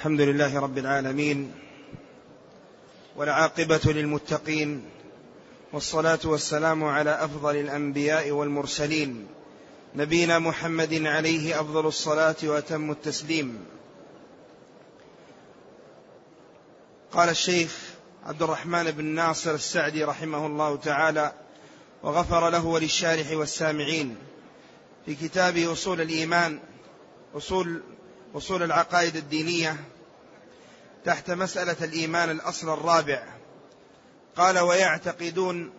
الحمد لله رب العالمين والعاقبة للمتقين والصلاة والسلام على أفضل الأنبياء والمرسلين نبينا محمد عليه أفضل الصلاة وأتم التسليم. قال الشيخ عبد الرحمن بن ناصر السعدي رحمه الله تعالى وغفر له وللشارح والسامعين في كتاب أصول الإيمان أصول أصول العقائد الدينية تحت مسألة الإيمان الأصل الرابع. قال ويعتقدون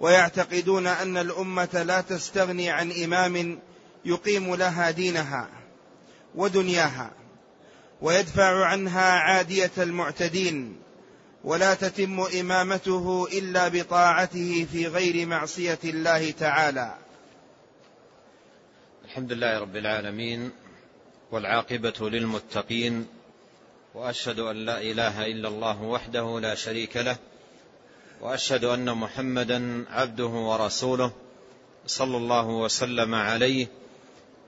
ويعتقدون أن الأمة لا تستغني عن إمام يقيم لها دينها ودنياها ويدفع عنها عادية المعتدين ولا تتم إمامته إلا بطاعته في غير معصية الله تعالى. الحمد لله رب العالمين والعاقبة للمتقين وأشهد أن لا إله إلا الله وحده لا شريك له وأشهد أن محمدا عبده ورسوله صلى الله وسلم عليه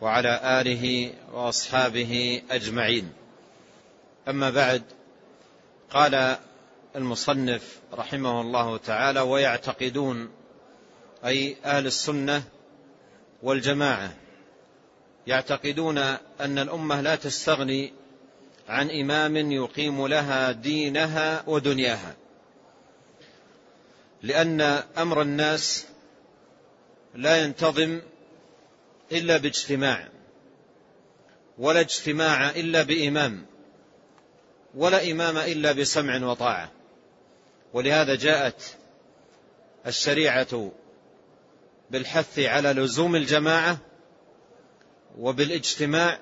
وعلى آله وأصحابه أجمعين. أما بعد قال المصنف رحمه الله تعالى ويعتقدون أي أهل السنة والجماعة يعتقدون أن الأمة لا تستغني عن إمام يقيم لها دينها ودنياها لأن أمر الناس لا ينتظم إلا باجتماع ولا اجتماع إلا بإمام ولا إمام إلا بسمع وطاعة. ولهذا جاءت الشريعة بالحث على لزوم الجماعة وبالاجتماع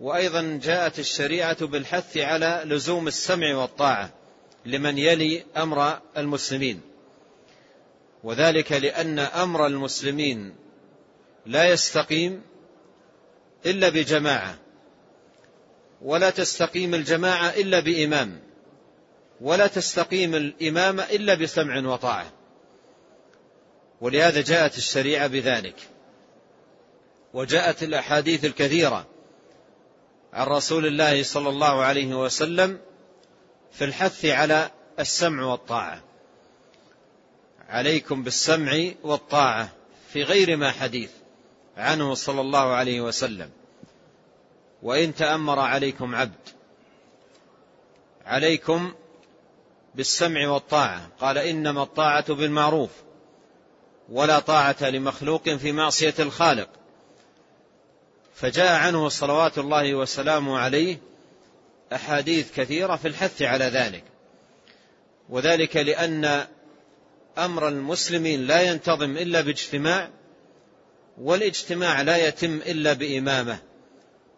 وأيضا جاءت الشريعة بالحث على لزوم السمع والطاعة لمن يلي أمر المسلمين. وذلك لأن أمر المسلمين لا يستقيم إلا بجماعة ولا تستقيم الجماعة إلا بإمام ولا تستقيم الإمامة إلا بسمع وطاعة. ولهذا جاءت الشريعة بذلك. وجاءت الأحاديث الكثيرة عن رسول الله صلى الله عليه وسلم في الحث على السمع والطاعة. عليكم بالسمع والطاعة في غير ما حديث عنه صلى الله عليه وسلم. وإن تأمر عليكم عبد عليكم بالسمع والطاعة. قال إنما الطاعة بالمعروف ولا طاعة لمخلوق في معصية الخالق. فجاء عنه صلوات الله وسلامه عليه أحاديث كثيرة في الحث على ذلك. وذلك لأن أمر المسلمين لا ينتظم إلا باجتماع والاجتماع لا يتم إلا بإمامة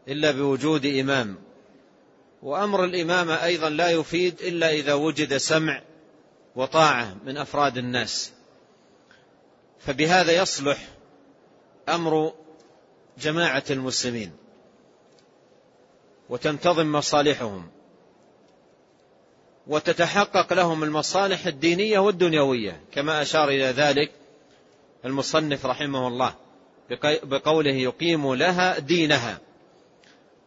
إلا بوجود إمام. وأمر الإمامة أيضا لا يفيد إلا إذا وجد سمع وطاعة من أفراد الناس. فبهذا يصلح أمر جماعة المسلمين وتنتظم مصالحهم وتتحقق لهم المصالح الدينية والدنيوية كما أشار إلى ذلك المصنف رحمه الله بقوله يقيم لها دينها.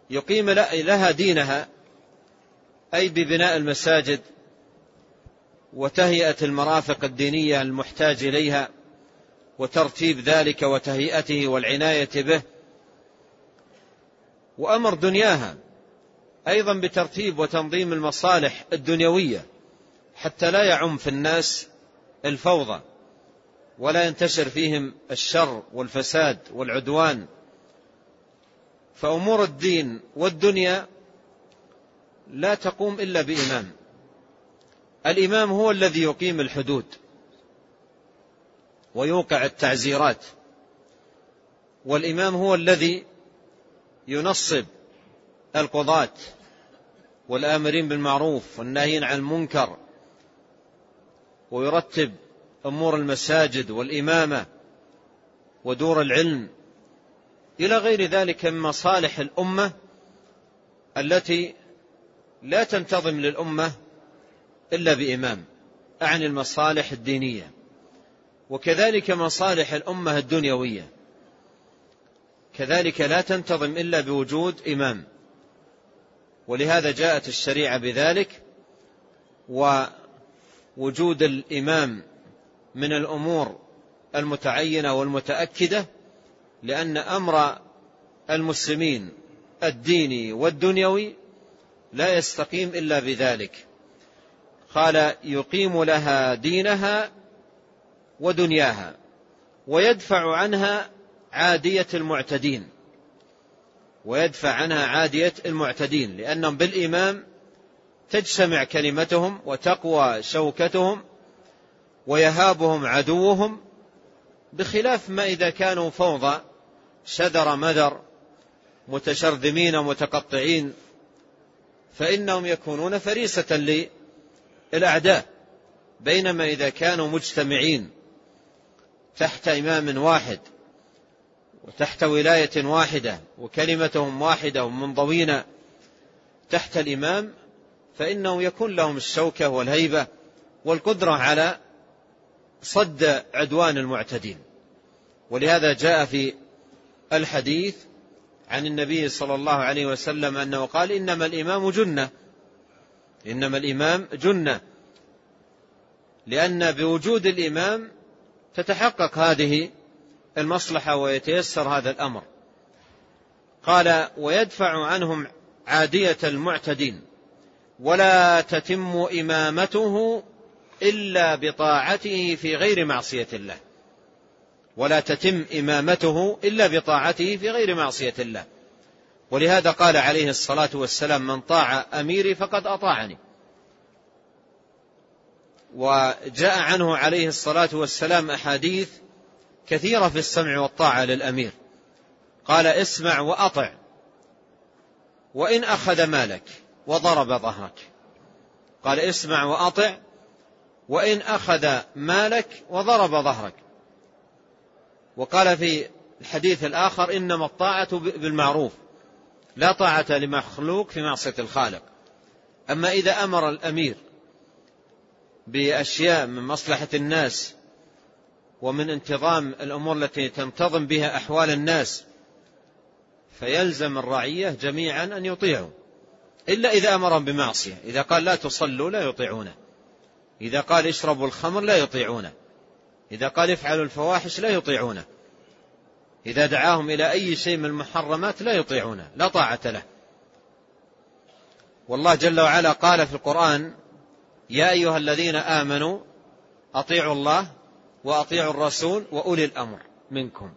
يقيم لها دينها أي ببناء المساجد وتهيئة المرافق الدينية المحتاج إليها وترتيب ذلك وتهيئته والعناية به وأمر دنياها أيضا بترتيب وتنظيم المصالح الدنيوية حتى لا يعم في الناس الفوضى ولا ينتشر فيهم الشر والفساد والعدوان. فأمور الدين والدنيا لا تقوم إلا بإمام. الإمام هو الذي يقيم الحدود ويوقع التعزيرات والإمام هو الذي ينصب القضاة والآمرين بالمعروف والناهين عن المنكر ويرتب أمور المساجد والإمامة ودور العلم إلى غير ذلك من مصالح الأمة التي لا تنتظم للأمة إلا بإمام أعني المصالح الدينية. وكذلك مصالح الأمة الدنيوية. كذلك لا تنتظم إلا بوجود إمام. ولهذا جاءت الشريعة بذلك ووجود الإمام من الأمور المتعينة والمتأكدة لأن أمر المسلمين الديني والدنيوي لا يستقيم إلا بذلك. قال يقيم لها دينها ودنياها ويدفع عنها عادية المعتدين ويدفع عنها عادية المعتدين لأنهم بالإمام تجتمع كلمتهم وتقوى شوكتهم ويهابهم عدوهم بخلاف ما إذا كانوا فوضى شذر مذر متشرذمين متقطعين فإنهم يكونون فريسة للأعداء بينما إذا كانوا مجتمعين تحت إمام واحد. وتحت ولاية واحدة وكلمتهم واحدة ومنضوين تحت الإمام فإنه يكون لهم الشوكة والهيبة والقدرة على صد عدوان المعتدين. ولهذا جاء في الحديث عن النبي صلى الله عليه وسلم أنه قال إنما الإمام جنة إنما الإمام جنة لأن بوجود الإمام تتحقق هذه المصلحة ويتيسر هذا الأمر. قال ويدفع عنهم عادية المعتدين ولا تتم إمامته إلا بطاعته في غير معصية الله. ولا تتم إمامته إلا بطاعته في غير معصية الله. ولهذا قال عليه الصلاة والسلام من طاع أميري فقد أطاعني. وجاء عنه عليه الصلاة والسلام أحاديث كثيرة في السمع والطاعة للأمير. قال اسمع وأطع وإن أخذ مالك وضرب ظهرك. قال اسمع وأطع وإن أخذ مالك وضرب ظهرك. وقال في الحديث الآخر إنما الطاعة بالمعروف لا طاعة لمخلوق في معصية الخالق. أما إذا أمر الأمير بأشياء من مصلحة الناس ومن انتظام الأمور التي تنتظم بها أحوال الناس فيلزم الرعية جميعا أن يطيعوا. إلا إذا أمرهم بمعصية. إذا قال لا تصلوا لا يطيعونه إذا قال اشربوا الخمر لا يطيعونه إذا قال افعلوا الفواحش لا يطيعونه إذا دعاهم إلى أي شيء من المحرمات لا يطيعونه لا طاعة له. والله جل وعلا قال في القرآن يا أيها الذين آمنوا أطيعوا الله وأطيعوا الرسول وأولي الأمر منكم.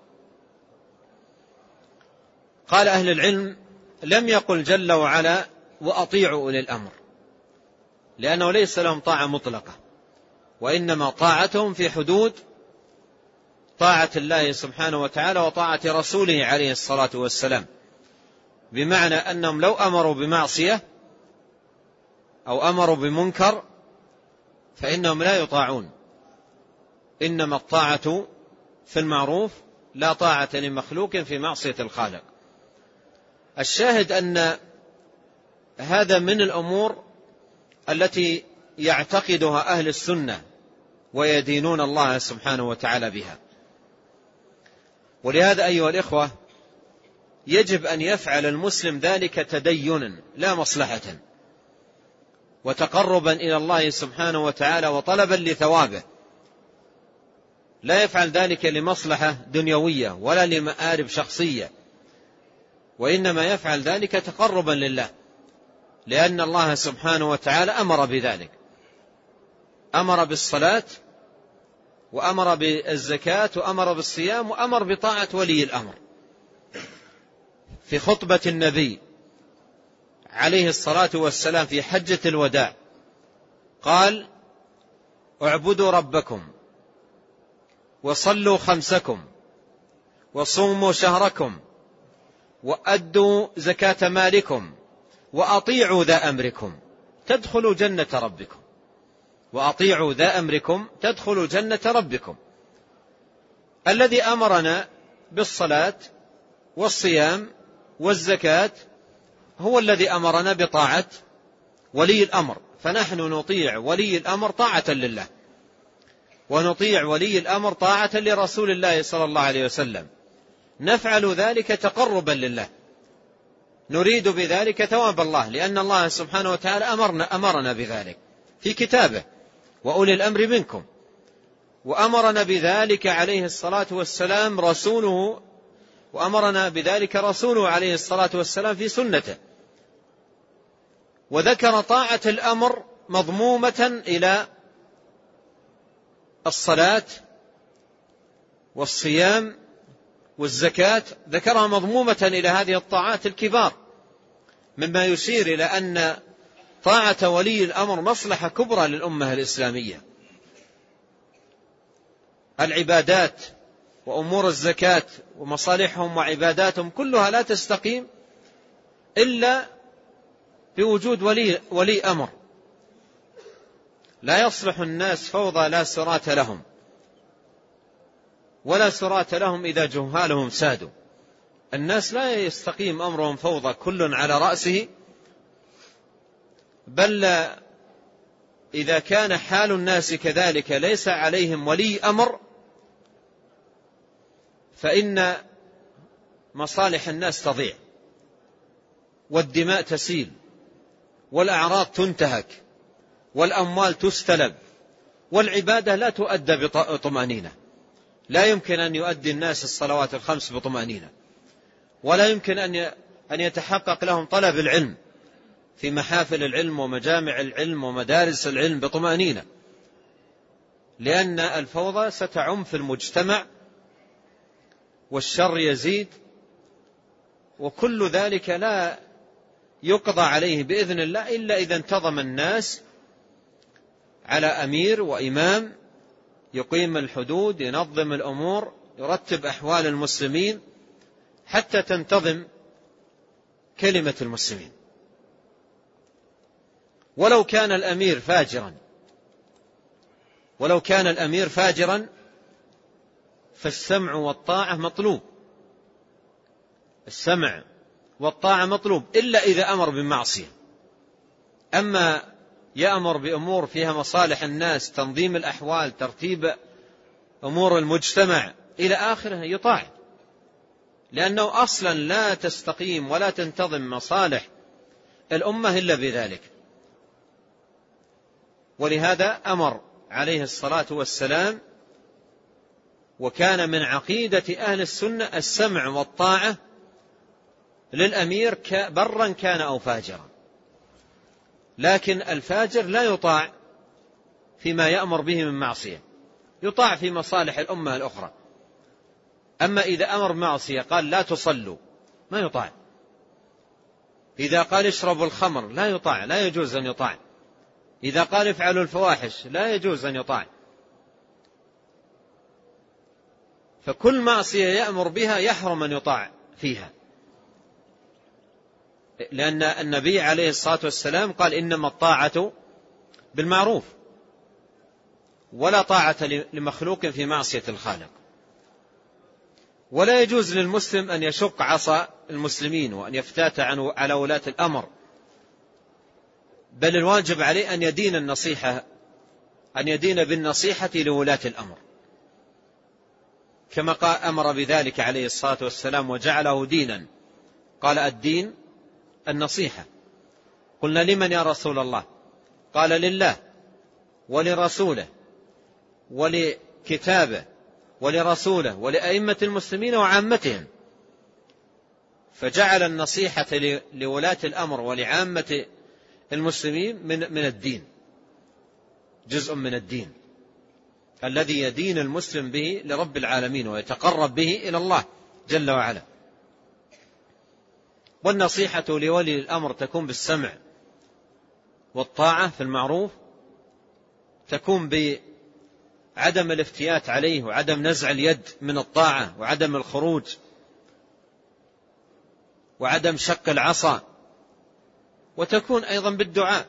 قال أهل العلم لم يقل جل وعلا وأطيعوا أولي الأمر لأنه ليس لهم طاعة مطلقة وإنما طاعتهم في حدود طاعة الله سبحانه وتعالى وطاعة رسوله عليه الصلاة والسلام. بمعنى أنهم لو أمروا بمعصية أو أمروا بمنكر فإنهم لا يطاعون. إنما الطاعة في المعروف لا طاعة لمخلوق في معصية الخالق. الشاهد أن هذا من الأمور التي يعتقدها أهل السنة ويدينون الله سبحانه وتعالى بها. ولهذا أيها الإخوة يجب أن يفعل المسلم ذلك تدينا لا مصلحة وتقربا إلى الله سبحانه وتعالى وطلبا لثوابه. لا يفعل ذلك لمصلحة دنيوية ولا لمآرب شخصية. وإنما يفعل ذلك تقربا لله لأن الله سبحانه وتعالى أمر بذلك. أمر بالصلاة وأمر بالزكاة وأمر بالصيام وأمر بطاعة ولي الأمر. في خطبة النبي عليه الصلاة والسلام في حجة الوداع قال اعبدوا ربكم وصلوا خمسكم وصوموا شهركم وأدوا زكاة مالكم وأطيعوا ذا أمركم تدخلوا جنة ربكم. وأطيعوا ذا أمركم تدخلوا جنة ربكم. الذي أمرنا بالصلاة والصيام والزكاة هو الذي أمرنا بطاعة ولي الأمر. فنحن نطيع ولي الأمر طاعة لله. ونطيع ولي الأمر طاعة لرسول الله صلى الله عليه وسلم. نفعل ذلك تقربا لله. نريد بذلك ثواب الله لأن الله سبحانه وتعالى أمرنا, أمرنا بذلك في كتابه. وأولي الأمر منكم. وأمرنا بذلك عليه الصلاة والسلام رسوله. وأمرنا بذلك رسوله عليه الصلاة والسلام في سنته. وذكر طاعة الأمر مضمومة إلى الصلاة والصيام والزكاة ذكرها مضمومة إلى هذه الطاعات الكبار مما يشير إلى أن طاعة ولي الأمر مصلحة كبرى للأمة الإسلامية. العبادات وأمور الزكاة ومصالحهم وعباداتهم كلها لا تستقيم إلا بوجود ولي, ولي أمر. لا يصلح الناس فوضى لا سرات لهم. ولا سرات لهم إذا جهالهم سادوا. الناس لا يستقيم أمرهم فوضى كل على رأسه بل إذا كان حال الناس كذلك ليس عليهم ولي أمر فإن مصالح الناس تضيع والدماء تسيل والأعراض تنتهك. والأموال تستلب والعبادة لا تؤدى بطمأنينة. لا يمكن أن يؤدي الناس الصلوات الخمس بطمأنينة. ولا يمكن أن يتحقق لهم طلب العلم في محافل العلم ومجامع العلم ومدارس العلم بطمأنينة. لأن الفوضى ستعم في المجتمع والشر يزيد وكل ذلك لا يقضى عليه بإذن الله إلا إذا انتظم الناس على أمير وإمام يقيم الحدود ينظم الأمور يرتب أحوال المسلمين حتى تنتظم كلمة المسلمين. ولو كان الأمير فاجرا ولو كان الأمير فاجرا فالسمع والطاعة مطلوب. السمع والطاعة مطلوب إلا إذا أمر بمعصية. أما يأمر بأمور فيها مصالح الناس تنظيم الأحوال ترتيب أمور المجتمع إلى آخره يطاع. لأنه أصلا لا تستقيم ولا تنتظم مصالح الأمة إلا بذلك. ولهذا أمر عليه الصلاة والسلام وكان من عقيدة أهل السنة السمع والطاعة للأمير برا كان أو فاجرا. لكن الفاجر لا يطاع فيما يأمر به من معصية. يطاع في مصالح الأمة الأخرى. أما إذا أمر معصية قال لا تصلوا ما يطاع. إذا قال اشربوا الخمر لا يطاع لا يجوز أن يطاع. إذا قال افعلوا الفواحش لا يجوز أن يطاع. فكل معصية يأمر بها يحرم أن يطاع فيها. لأن النبي عليه الصلاة والسلام قال إنما الطاعة بالمعروف ولا طاعة لمخلوق في معصية الخالق. ولا يجوز للمسلم أن يشق عصا المسلمين وأن يفتات على ولاة الأمر. بل الواجب عليه أن يدين النصيحة أن يدين بالنصيحة لولاة الأمر. كما قال أمر بذلك عليه الصلاة والسلام وجعله دينا. قال الدين النصيحة. قلنا لمن يا رسول الله؟ قال لله ولرسوله ولكتابه ولرسوله ولأئمة المسلمين وعامتهم. فجعل النصيحة لولاة الأمر ولعامة المسلمين من من الدين. جزء من الدين. الذي يدين المسلم به لرب العالمين ويتقرب به إلى الله جل وعلا. والنصيحة لولي الأمر تكون بالسمع والطاعة في المعروف تكون بعدم الافتيات عليه وعدم نزع اليد من الطاعة وعدم الخروج وعدم شق العصا وتكون أيضا بالدعاء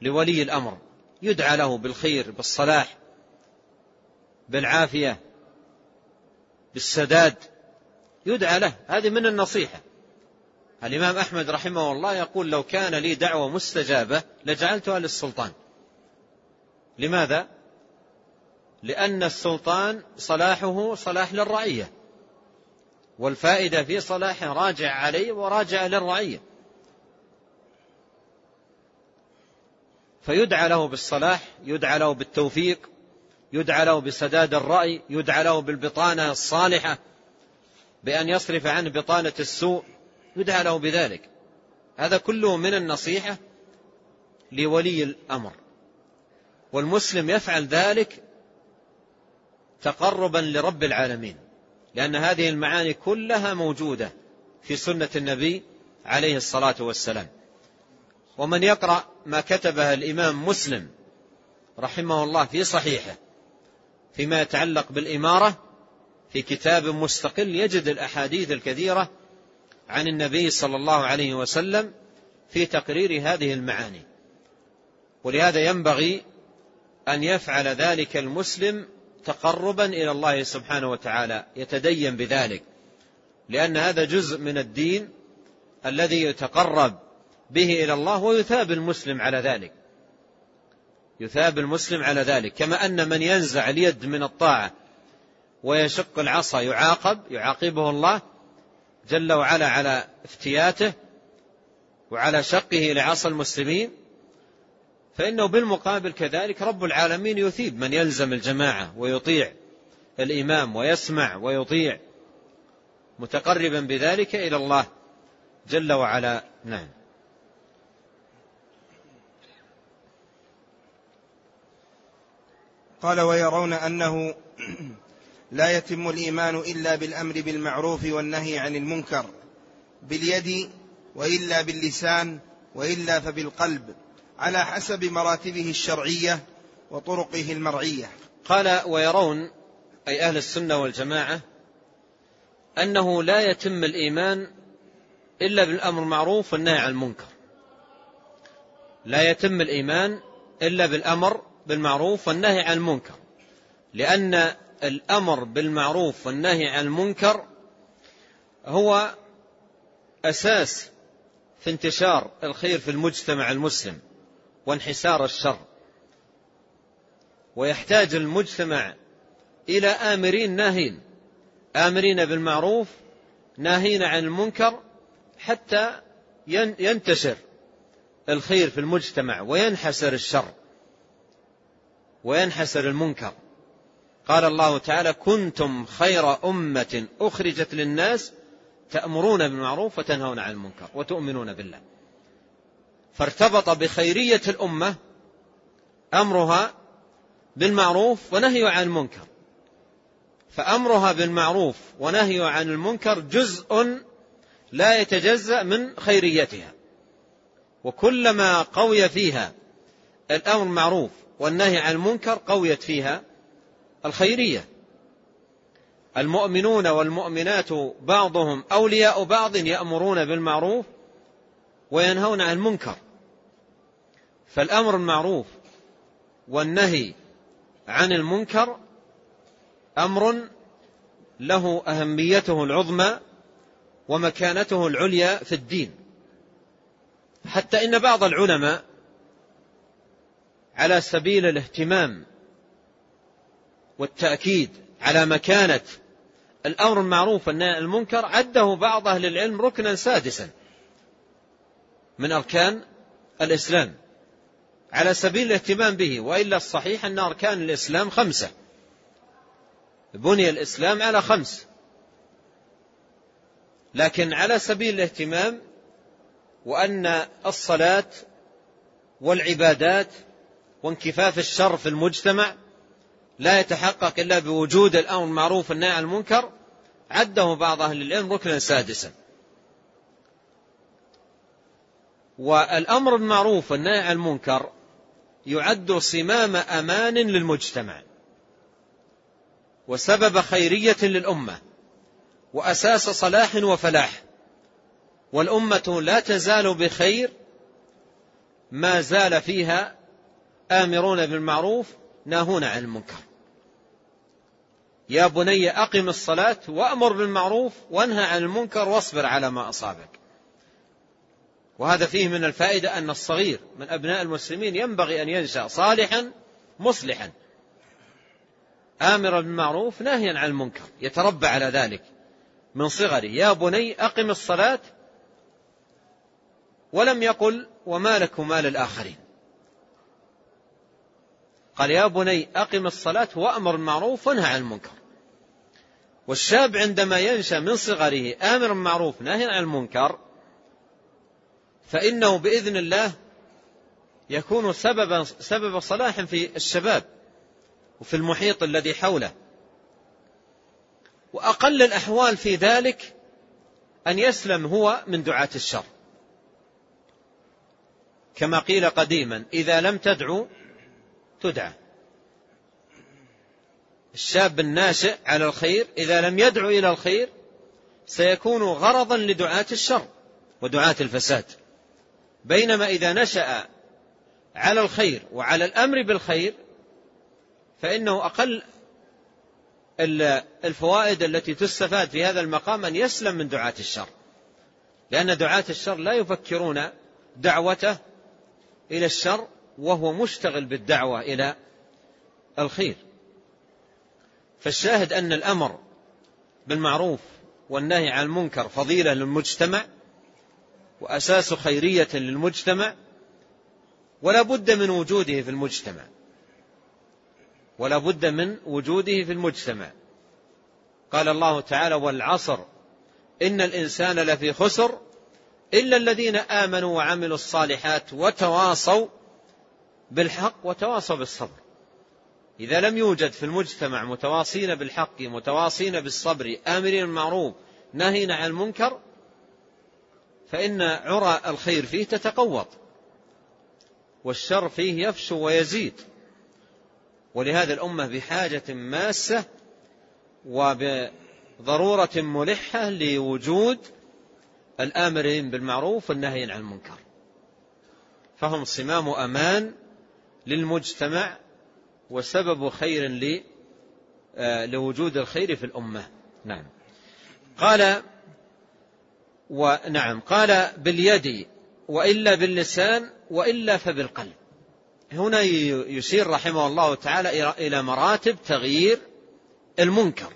لولي الأمر يدعى له بالخير بالصلاح بالعافية بالسداد يدعى له. هذه من النصيحة. الإمام أحمد رحمه الله يقول لو كان لي دعوة مستجابة لجعلتها للسلطان لماذا؟ لأن السلطان صلاحه صلاح للرعية. والفائدة في صلاحه راجع عليه وراجع للرعية. فيدعى له بالصلاح يدعى له بالتوفيق يدعى له بسداد الرأي يدعى له بالبطانة الصالحة. بأن يصرف عنه بطانة السوء يدعى له بذلك. هذا كله من النصيحة لولي الأمر. والمسلم يفعل ذلك تقربا لرب العالمين لأن هذه المعاني كلها موجودة في سنة النبي عليه الصلاة والسلام. ومن يقرأ ما كتبه الإمام مسلم رحمه الله في صحيحه فيما يتعلق بالإمارة في كتاب مستقل يجد الأحاديث الكثيرة عن النبي صلى الله عليه وسلم في تقرير هذه المعاني. ولهذا ينبغي أن يفعل ذلك المسلم تقربا إلى الله سبحانه وتعالى يتدين بذلك. لأن هذا جزء من الدين الذي يتقرب به إلى الله ويثاب المسلم على ذلك. يثاب المسلم على ذلك. كما أن من ينزع اليد من الطاعة ويشق العصا يعاقب يعاقبه الله جل وعلا على افتياته وعلى شقه لعصا المسلمين. فإنه بالمقابل كذلك رب العالمين يثيب من يلزم الجماعة ويطيع الإمام ويسمع ويطيع متقربا بذلك إلى الله جل وعلا. نعم. قال ويرون أنه لا يتم الإيمان إلا بالأمر بالمعروف والنهي عن المنكر باليد وإلا باللسان وإلا فبالقلب على حسب مراتبه الشرعية وطرقه المرعية. قال ويرون أي أهل السنة والجماعة أنه لا يتم الإيمان إلا بالأمر المعروف والنهي عن المنكر. لا يتم الإيمان إلا بالأمر بالمعروف والنهي عن المنكر لأن الأمر بالمعروف والنهي عن المنكر هو أساس في انتشار الخير في المجتمع المسلم وانحسار الشر. ويحتاج المجتمع إلى آمرين ناهين آمرين بالمعروف ناهين عن المنكر حتى ينتشر الخير في المجتمع وينحسر الشر وينحسر المنكر. قال الله تعالى كنتم خير أمة أخرجت للناس تأمرون بالمعروف وتنهون عن المنكر وتؤمنون بالله. فارتبط بخيرية الأمة أمرها بالمعروف ونهي عن المنكر. فأمرها بالمعروف ونهي عن المنكر جزء لا يتجزأ من خيريتها. وكلما قوي فيها الأمر المعروف والنهي عن المنكر قويت فيها الخيرية. المؤمنون والمؤمنات بعضهم أولياء بعض يأمرون بالمعروف وينهون عن المنكر. فالأمر المعروف والنهي عن المنكر أمر له أهميته العظمى ومكانته العليا في الدين. حتى إن بعض العلماء على سبيل الاهتمام والتأكيد على مكانة الأمر المعروف والنهي المنكر عده بعض أهل العلم ركنا سادسا من أركان الإسلام على سبيل الاهتمام به وإلا الصحيح أن أركان الإسلام خمسة. بني الإسلام على خمس. لكن على سبيل الاهتمام وأن الصلاة والعبادات وانكفاف الشر في المجتمع لا يتحقق إلا بوجود الأمر المعروف والنهي عن المنكر عده بعض أهل العلم ركنا سادسا. والأمر المعروف والنهي عن المنكر يعد صمام أمان للمجتمع وسبب خيرية للأمة وأساس صلاح وفلاح والأمة لا تزال بخير ما زال فيها آمرون بالمعروف ناهون عن المنكر. يا بني أقم الصلاة وأمر بالمعروف وانهى عن المنكر واصبر على ما أصابك. وهذا فيه من الفائدة أن الصغير من أبناء المسلمين ينبغي أن ينشأ صالحا مصلحا. آمرا بالمعروف ناهيا عن المنكر يتربى على ذلك من صغره. يا بني أقم الصلاة ولم يقل وما لك وما للآخرين قال يا بني أقم الصلاة وأمر المعروف وانهى عن المنكر. والشاب عندما ينشأ من صغره آمر بالمعروف ناهي عن المنكر فإنه بإذن الله يكون سببا سبب صلاح في الشباب وفي المحيط الذي حوله. وأقل الأحوال في ذلك أن يسلم هو من دعاة الشر. كما قيل قديما إذا لم تدعو تدعى. الشاب الناشئ على الخير إذا لم يدعو إلى الخير سيكون غرضا لدعاة الشر ودعاة الفساد. بينما إذا نشأ على الخير وعلى الأمر بالخير فإنه أقل الفوائد التي تستفاد في هذا المقام أن يسلم من دعاة الشر. لأن دعاة الشر لا يفكرون دعوته إلى الشر وهو مشتغل بالدعوة إلى الخير. فالشاهد أن الأمر بالمعروف والنهي عن المنكر فضيلة للمجتمع وأساس خيرية للمجتمع ولا بد من وجوده في المجتمع. ولا بد من وجوده في المجتمع. قال الله تعالى والعصر إن الإنسان لفي خسر إلا الذين آمنوا وعملوا الصالحات وتواصوا بالحق وتواصوا بالصبر. إذا لم يوجد في المجتمع متواصين بالحق متواصين بالصبر آمرين بالمعروف ناهين عن المنكر فإن عرى الخير فيه تتقوض. والشر فيه يفشو ويزيد. ولهذا الأمة بحاجة ماسة وبضرورة ملحة لوجود الآمرين بالمعروف والنهي عن المنكر. فهم صمام أمان للمجتمع وسبب خير آه، لوجود الخير في الأمة. نعم. قال ونعم قال باليد وإلا باللسان وإلا فبالقلب. هنا يشير رحمه الله تعالى إلى مراتب تغيير المنكر.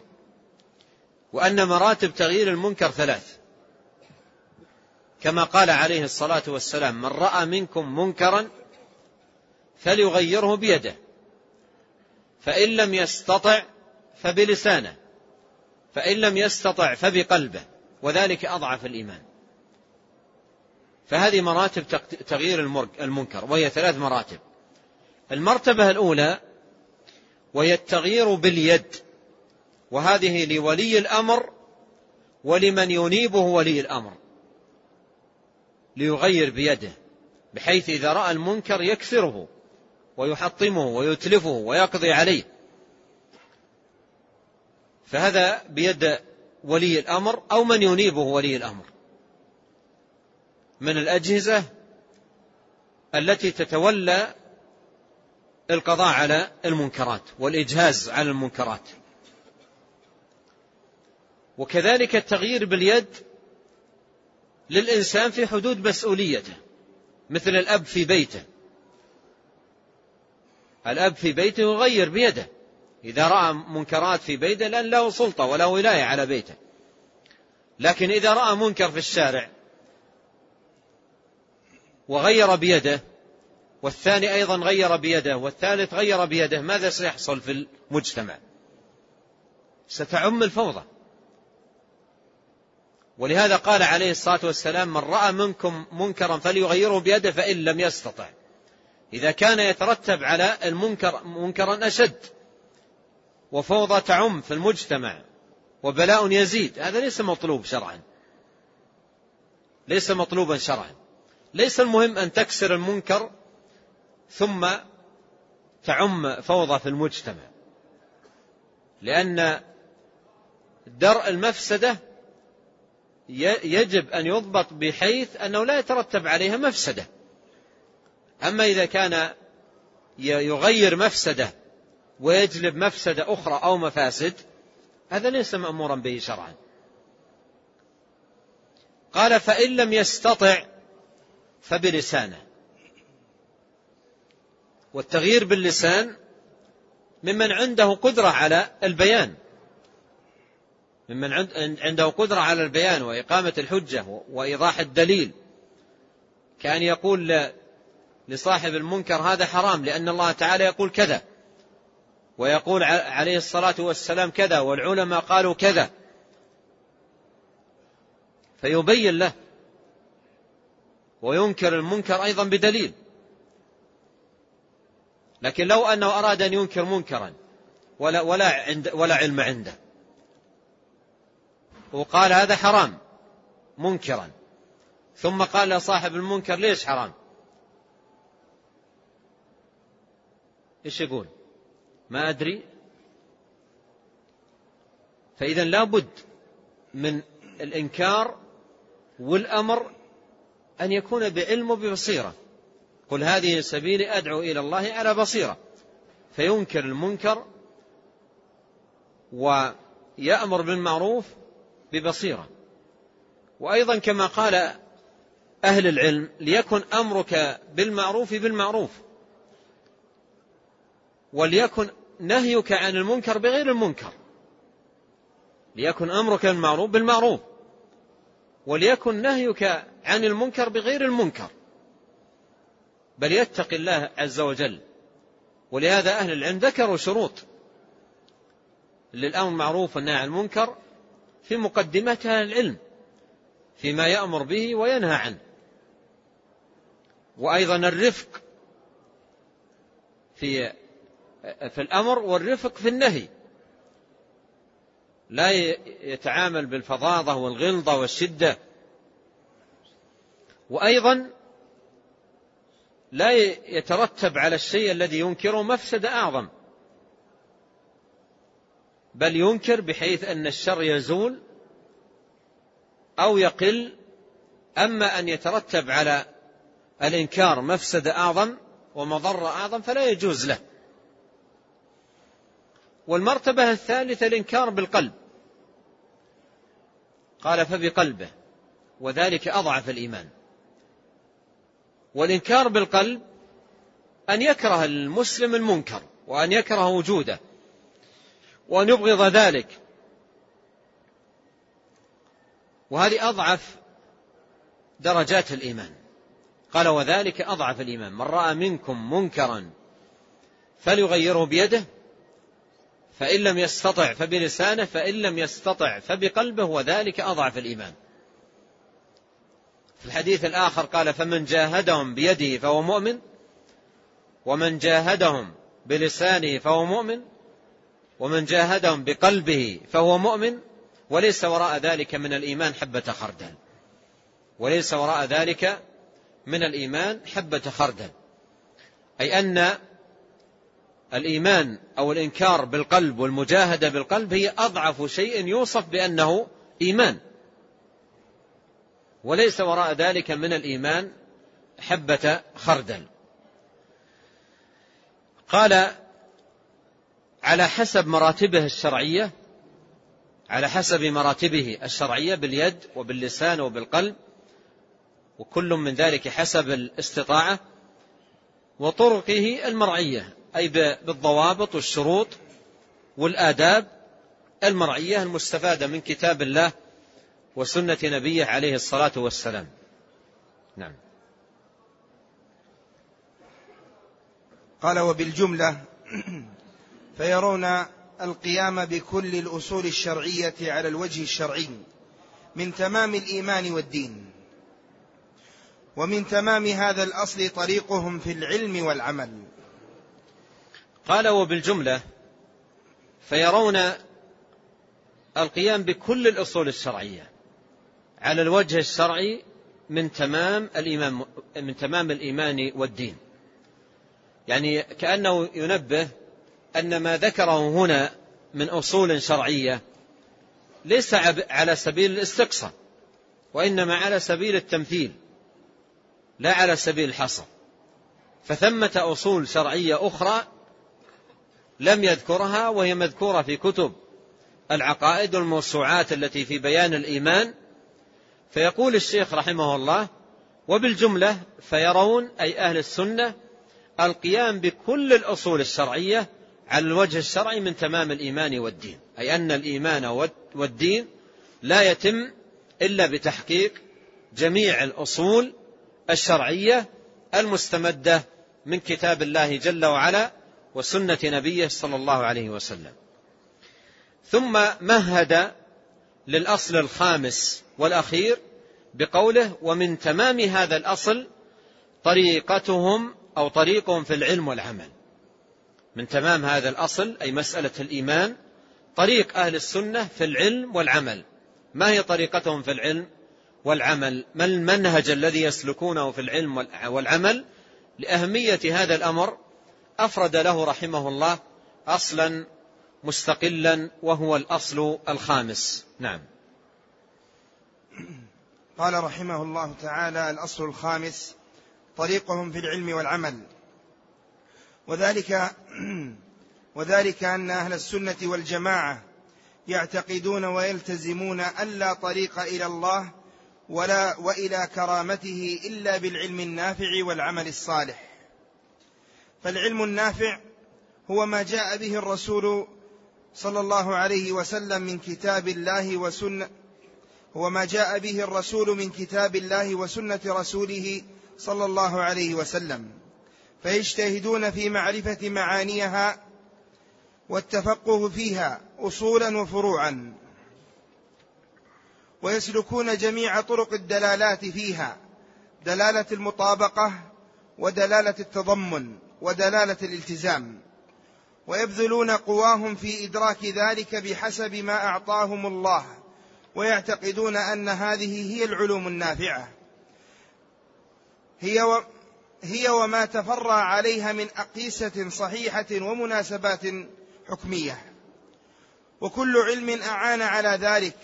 وأن مراتب تغيير المنكر ثلاث. كما قال عليه الصلاة والسلام من رأى منكم منكرا فليغيره بيده. فإن لم يستطع فبلسانه. فإن لم يستطع فبقلبه. وذلك أضعف الإيمان. فهذه مراتب تغيير المنكر وهي ثلاث مراتب. المرتبة الأولى وهي التغيير باليد. وهذه لولي الأمر ولمن ينيبه ولي الأمر. ليغير بيده بحيث إذا رأى المنكر يكسره. ويحطمه ويتلفه ويقضي عليه. فهذا بيد ولي الأمر أو من ينيبه ولي الأمر. من الأجهزة التي تتولى القضاء على المنكرات والإجهاز على المنكرات. وكذلك التغيير باليد للإنسان في حدود مسؤوليته مثل الأب في بيته. الأب في بيته يغير بيده. إذا رأى منكرات في بيته لأن له سلطة ولا ولاية على بيته. لكن إذا رأى منكر في الشارع وغير بيده والثاني أيضا غير بيده والثالث غير بيده ماذا سيحصل في المجتمع؟ ستعم الفوضى. ولهذا قال عليه الصلاة والسلام من رأى منكم منكرا فليغيره بيده فإن لم يستطع. إذا كان يترتب على المنكر منكرا أشد وفوضى تعم في المجتمع وبلاء يزيد هذا ليس مطلوب شرعا. ليس مطلوبا شرعا. ليس المهم أن تكسر المنكر ثم تعم فوضى في المجتمع. لأن درء المفسدة يجب أن يضبط بحيث أنه لا يترتب عليها مفسدة. أما إذا كان يغير مفسدة ويجلب مفسدة أخرى أو مفاسد هذا ليس مأمورا به شرعا. قال فإن لم يستطع فبلسانه. والتغيير باللسان ممن عنده قدرة على البيان. ممن عنده قدرة على البيان وإقامة الحجة وإيضاح الدليل. كأن يقول لصاحب المنكر هذا حرام لأن الله تعالى يقول كذا. ويقول عليه الصلاة والسلام كذا والعلماء قالوا كذا. فيبين له. وينكر المنكر أيضا بدليل. لكن لو أنه أراد أن ينكر منكرا ولا, ولا, عند ولا علم عنده. وقال هذا حرام منكرا. ثم قال لصاحب المنكر ليش حرام؟ إيش يقول؟ ما أدري. فإذا لابد من الإنكار والأمر أن يكون بعلم وببصيرة. قل هذه سبيلي أدعو إلى الله على بصيرة. فينكر المنكر ويأمر بالمعروف ببصيرة. وأيضا كما قال أهل العلم ليكن أمرك بالمعروف بالمعروف. وليكن نهيك عن المنكر بغير المنكر. ليكن أمرك بالمعروف بالمعروف. وليكن نهيك عن المنكر بغير المنكر. بل يتقي الله عز وجل. ولهذا أهل العلم ذكروا شروط للأمر المعروف والنهي عن المنكر في مقدمتها العلم فيما يأمر به وينهى عنه. وأيضا الرفق في في الأمر والرفق في النهي. لا يتعامل بالفظاظة والغلظة والشدة. وأيضا لا يترتب على الشيء الذي ينكره مفسدة أعظم. بل ينكر بحيث أن الشر يزول أو يقل. أما أن يترتب على الإنكار مفسدة أعظم ومضرة أعظم فلا يجوز له. والمرتبة الثالثة الإنكار بالقلب. قال فبقلبه وذلك أضعف الإيمان. والإنكار بالقلب أن يكره المسلم المنكر وأن يكره وجوده وأن يبغض ذلك. وهذه أضعف درجات الإيمان. قال وذلك أضعف الإيمان. من رأى منكم منكرا فليغيره بيده فإن لم يستطع فبلسانه فإن لم يستطع فبقلبه وذلك أضعف الإيمان. في الحديث الآخر قال فمن جاهدهم بيده فهو مؤمن ومن جاهدهم بلسانه فهو مؤمن ومن جاهدهم بقلبه فهو مؤمن وليس وراء ذلك من الإيمان حبة خردل. وليس وراء ذلك من الإيمان حبة خردل. أي أن الإيمان أو الإنكار بالقلب والمجاهدة بالقلب هي أضعف شيء يوصف بأنه إيمان. وليس وراء ذلك من الإيمان حبة خردل. قال على حسب مراتبه الشرعية على حسب مراتبه الشرعية باليد وباللسان وبالقلب وكل من ذلك حسب الاستطاعة وطرقه المرعية. أي بالضوابط والشروط والآداب المرعية المستفادة من كتاب الله وسنة نبيه عليه الصلاة والسلام. نعم. قال وبالجملة فيرون القيام بكل الأصول الشرعية على الوجه الشرعي من تمام الإيمان والدين ومن تمام هذا الأصل طريقهم في العلم والعمل. قال وبالجملة فيرون القيام بكل الأصول الشرعية على الوجه الشرعي من تمام الإيمان من تمام الإيمان والدين. يعني كأنه ينبه أن ما ذكره هنا من أصول شرعية ليس على سبيل الاستقصاء وإنما على سبيل التمثيل لا على سبيل الحصر. فثمة أصول شرعية أخرى لم يذكرها وهي مذكورة في كتب العقائد والموسوعات التي في بيان الإيمان. فيقول الشيخ رحمه الله وبالجملة فيرون أي أهل السنة القيام بكل الأصول الشرعية على الوجه الشرعي من تمام الإيمان والدين أي أن الإيمان والدين لا يتم إلا بتحقيق جميع الأصول الشرعية المستمدة من كتاب الله جل وعلا وسنة نبيه صلى الله عليه وسلم. ثم مهد للأصل الخامس والأخير بقوله ومن تمام هذا الأصل طريقتهم أو طريقهم في العلم والعمل. من تمام هذا الأصل أي مسألة الإيمان طريق أهل السنة في العلم والعمل. ما هي طريقتهم في العلم والعمل؟ ما المنهج الذي يسلكونه في العلم والعمل لأهمية هذا الأمر؟ أفرد له رحمه الله أصلا مستقلا وهو الأصل الخامس. نعم. قال رحمه الله تعالى الأصل الخامس طريقهم في العلم والعمل. وذلك وذلك أن أهل السنة والجماعة يعتقدون ويلتزمون أن لا طريق إلى الله ولا وإلى كرامته إلا بالعلم النافع والعمل الصالح. فالعلم النافع هو ما جاء به الرسول صلى الله عليه وسلم من كتاب الله وسنة هو ما جاء به الرسول من كتاب الله وسنة رسوله صلى الله عليه وسلم. فيجتهدون في معرفة معانيها والتفقه فيها أصولا وفروعا ويسلكون جميع طرق الدلالات فيها دلالة المطابقة ودلالة التضمن. ودلالة الالتزام. ويبذلون قواهم في إدراك ذلك بحسب ما أعطاهم الله ويعتقدون أن هذه هي العلوم النافعة. هي و هي وما تفرع عليها من أقيسة صحيحة ومناسبات حكمية. وكل علم أعان على ذلك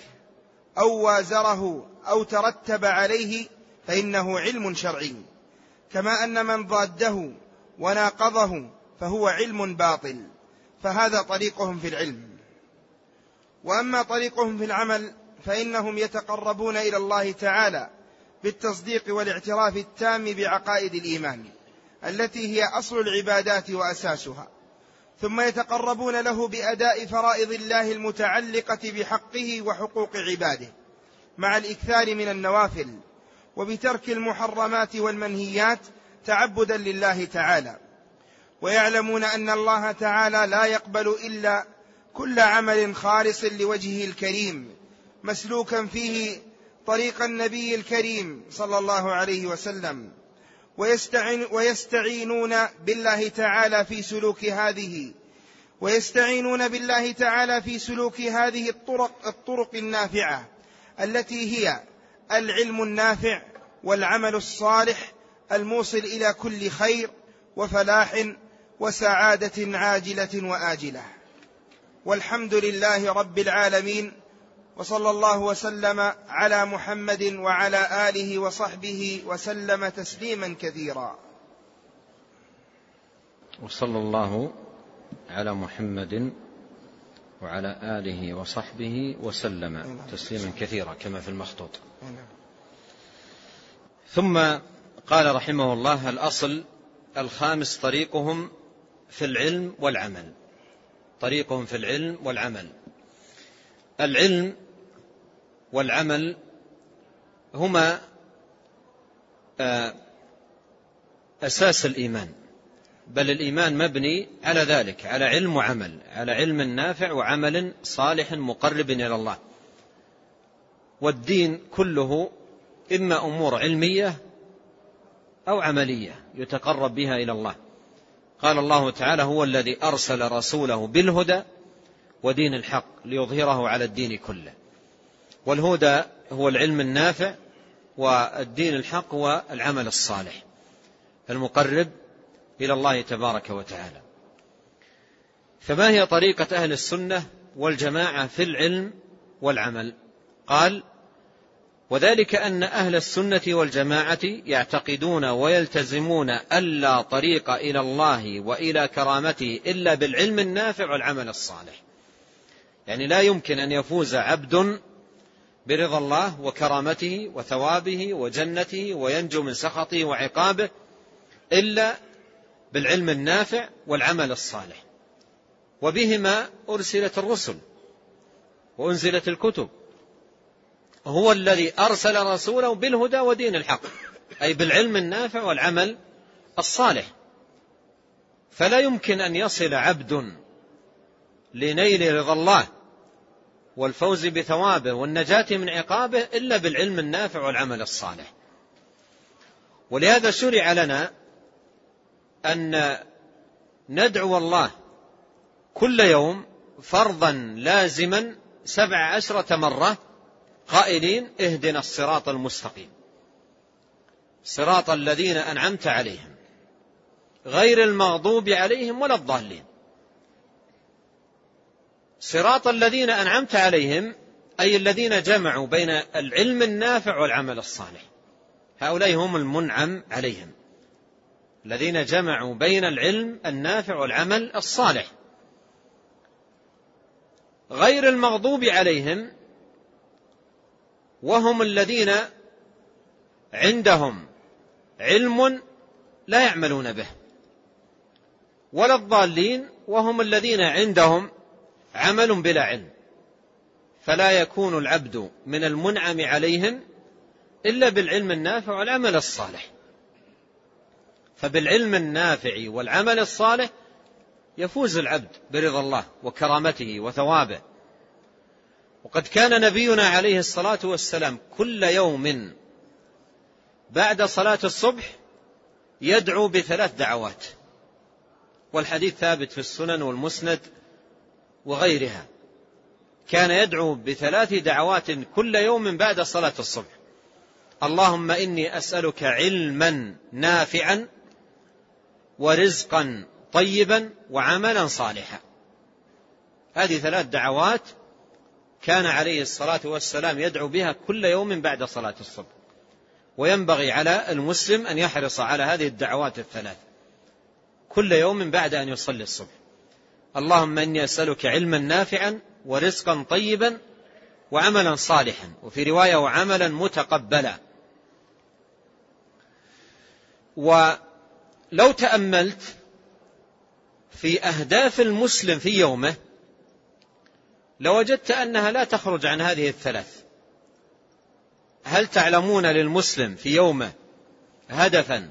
أو وازره أو ترتب عليه فإنه علم شرعي. كما أن من ضاده وناقضه فهو علم باطل فهذا طريقهم في العلم. وأما طريقهم في العمل فإنهم يتقربون إلى الله تعالى بالتصديق والاعتراف التام بعقائد الإيمان التي هي أصل العبادات وأساسها. ثم يتقربون له بأداء فرائض الله المتعلقة بحقه وحقوق عباده مع الإكثار من النوافل وبترك المحرمات والمنهيات تعبدا لله تعالى. ويعلمون أن الله تعالى لا يقبل إلا كل عمل خالص لوجهه الكريم مسلوكا فيه طريق النبي الكريم صلى الله عليه وسلم. ويستعين ويستعينون بالله تعالى في سلوك هذه. ويستعينون بالله تعالى في سلوك هذه الطرق الطرق النافعة التي هي العلم النافع والعمل الصالح الموصل إلى كل خير وفلاح وسعادة عاجلة وآجلة. والحمد لله رب العالمين وصلى الله وسلم على محمد وعلى آله وصحبه وسلم تسليما كثيرا. وصلى الله على محمد وعلى آله وصحبه وسلم تسليما كثيرا كما في المخطوط. ثم قال رحمه الله الأصل الخامس طريقهم في العلم والعمل. طريقهم في العلم والعمل. العلم والعمل هما آه، أساس الإيمان. بل الإيمان مبني على ذلك على علم وعمل على علم نافع وعمل صالح مقرب إلى الله. والدين كله إما أمور علمية أو عملية يتقرب بها إلى الله. قال الله تعالى هو الذي أرسل رسوله بالهدى ودين الحق ليظهره على الدين كله. والهدى هو العلم النافع والدين الحق هو العمل الصالح المقرب إلى الله تبارك وتعالى. فما هي طريقة أهل السنة والجماعة في العلم والعمل؟ قال وذلك أن أهل السنة والجماعة يعتقدون ويلتزمون ألا طريق إلى الله وإلى كرامته إلا بالعلم النافع والعمل الصالح. يعني لا يمكن أن يفوز عبد برضا الله وكرامته وثوابه وجنته وينجو من سخطه وعقابه إلا بالعلم النافع والعمل الصالح. وبهما أرسلت الرسل وأنزلت الكتب. هو الذي أرسل رسوله بالهدى ودين الحق أي بالعلم النافع والعمل الصالح. فلا يمكن أن يصل عبد لنيل رضا الله والفوز بثوابه والنجاة من عقابه إلا بالعلم النافع والعمل الصالح. ولهذا شرع لنا أن ندعو الله كل يوم فرضا لازما سبع عشرة مرة قائلين اهدنا الصراط المستقيم. صراط الذين أنعمت عليهم. غير المغضوب عليهم ولا الضالين. صراط الذين أنعمت عليهم أي الذين جمعوا بين العلم النافع والعمل الصالح. هؤلاء هم المنعم عليهم. الذين جمعوا بين العلم النافع والعمل الصالح. غير المغضوب عليهم وهم الذين عندهم علم لا يعملون به. ولا الضالين وهم الذين عندهم عمل بلا علم. فلا يكون العبد من المنعم عليهم إلا بالعلم النافع والعمل الصالح. فبالعلم النافع والعمل الصالح يفوز العبد برضا الله وكرامته وثوابه. وقد كان نبينا عليه الصلاة والسلام كل يوم بعد صلاة الصبح يدعو بثلاث دعوات والحديث ثابت في السنن والمسند وغيرها. كان يدعو بثلاث دعوات كل يوم بعد صلاة الصبح. اللهم إني أسألك علما نافعا ورزقا طيبا وعملا صالحا. هذه ثلاث دعوات كان عليه الصلاة والسلام يدعو بها كل يوم بعد صلاة الصبح. وينبغي على المسلم أن يحرص على هذه الدعوات الثلاث. كل يوم بعد أن يصلي الصبح. اللهم إني أسألك علما نافعا ورزقا طيبا وعملا صالحا. وفي رواية وعملا متقبلا. ولو تأملت في أهداف المسلم في يومه لوجدت أنها لا تخرج عن هذه الثلاث. هل تعلمون للمسلم في يومه هدفا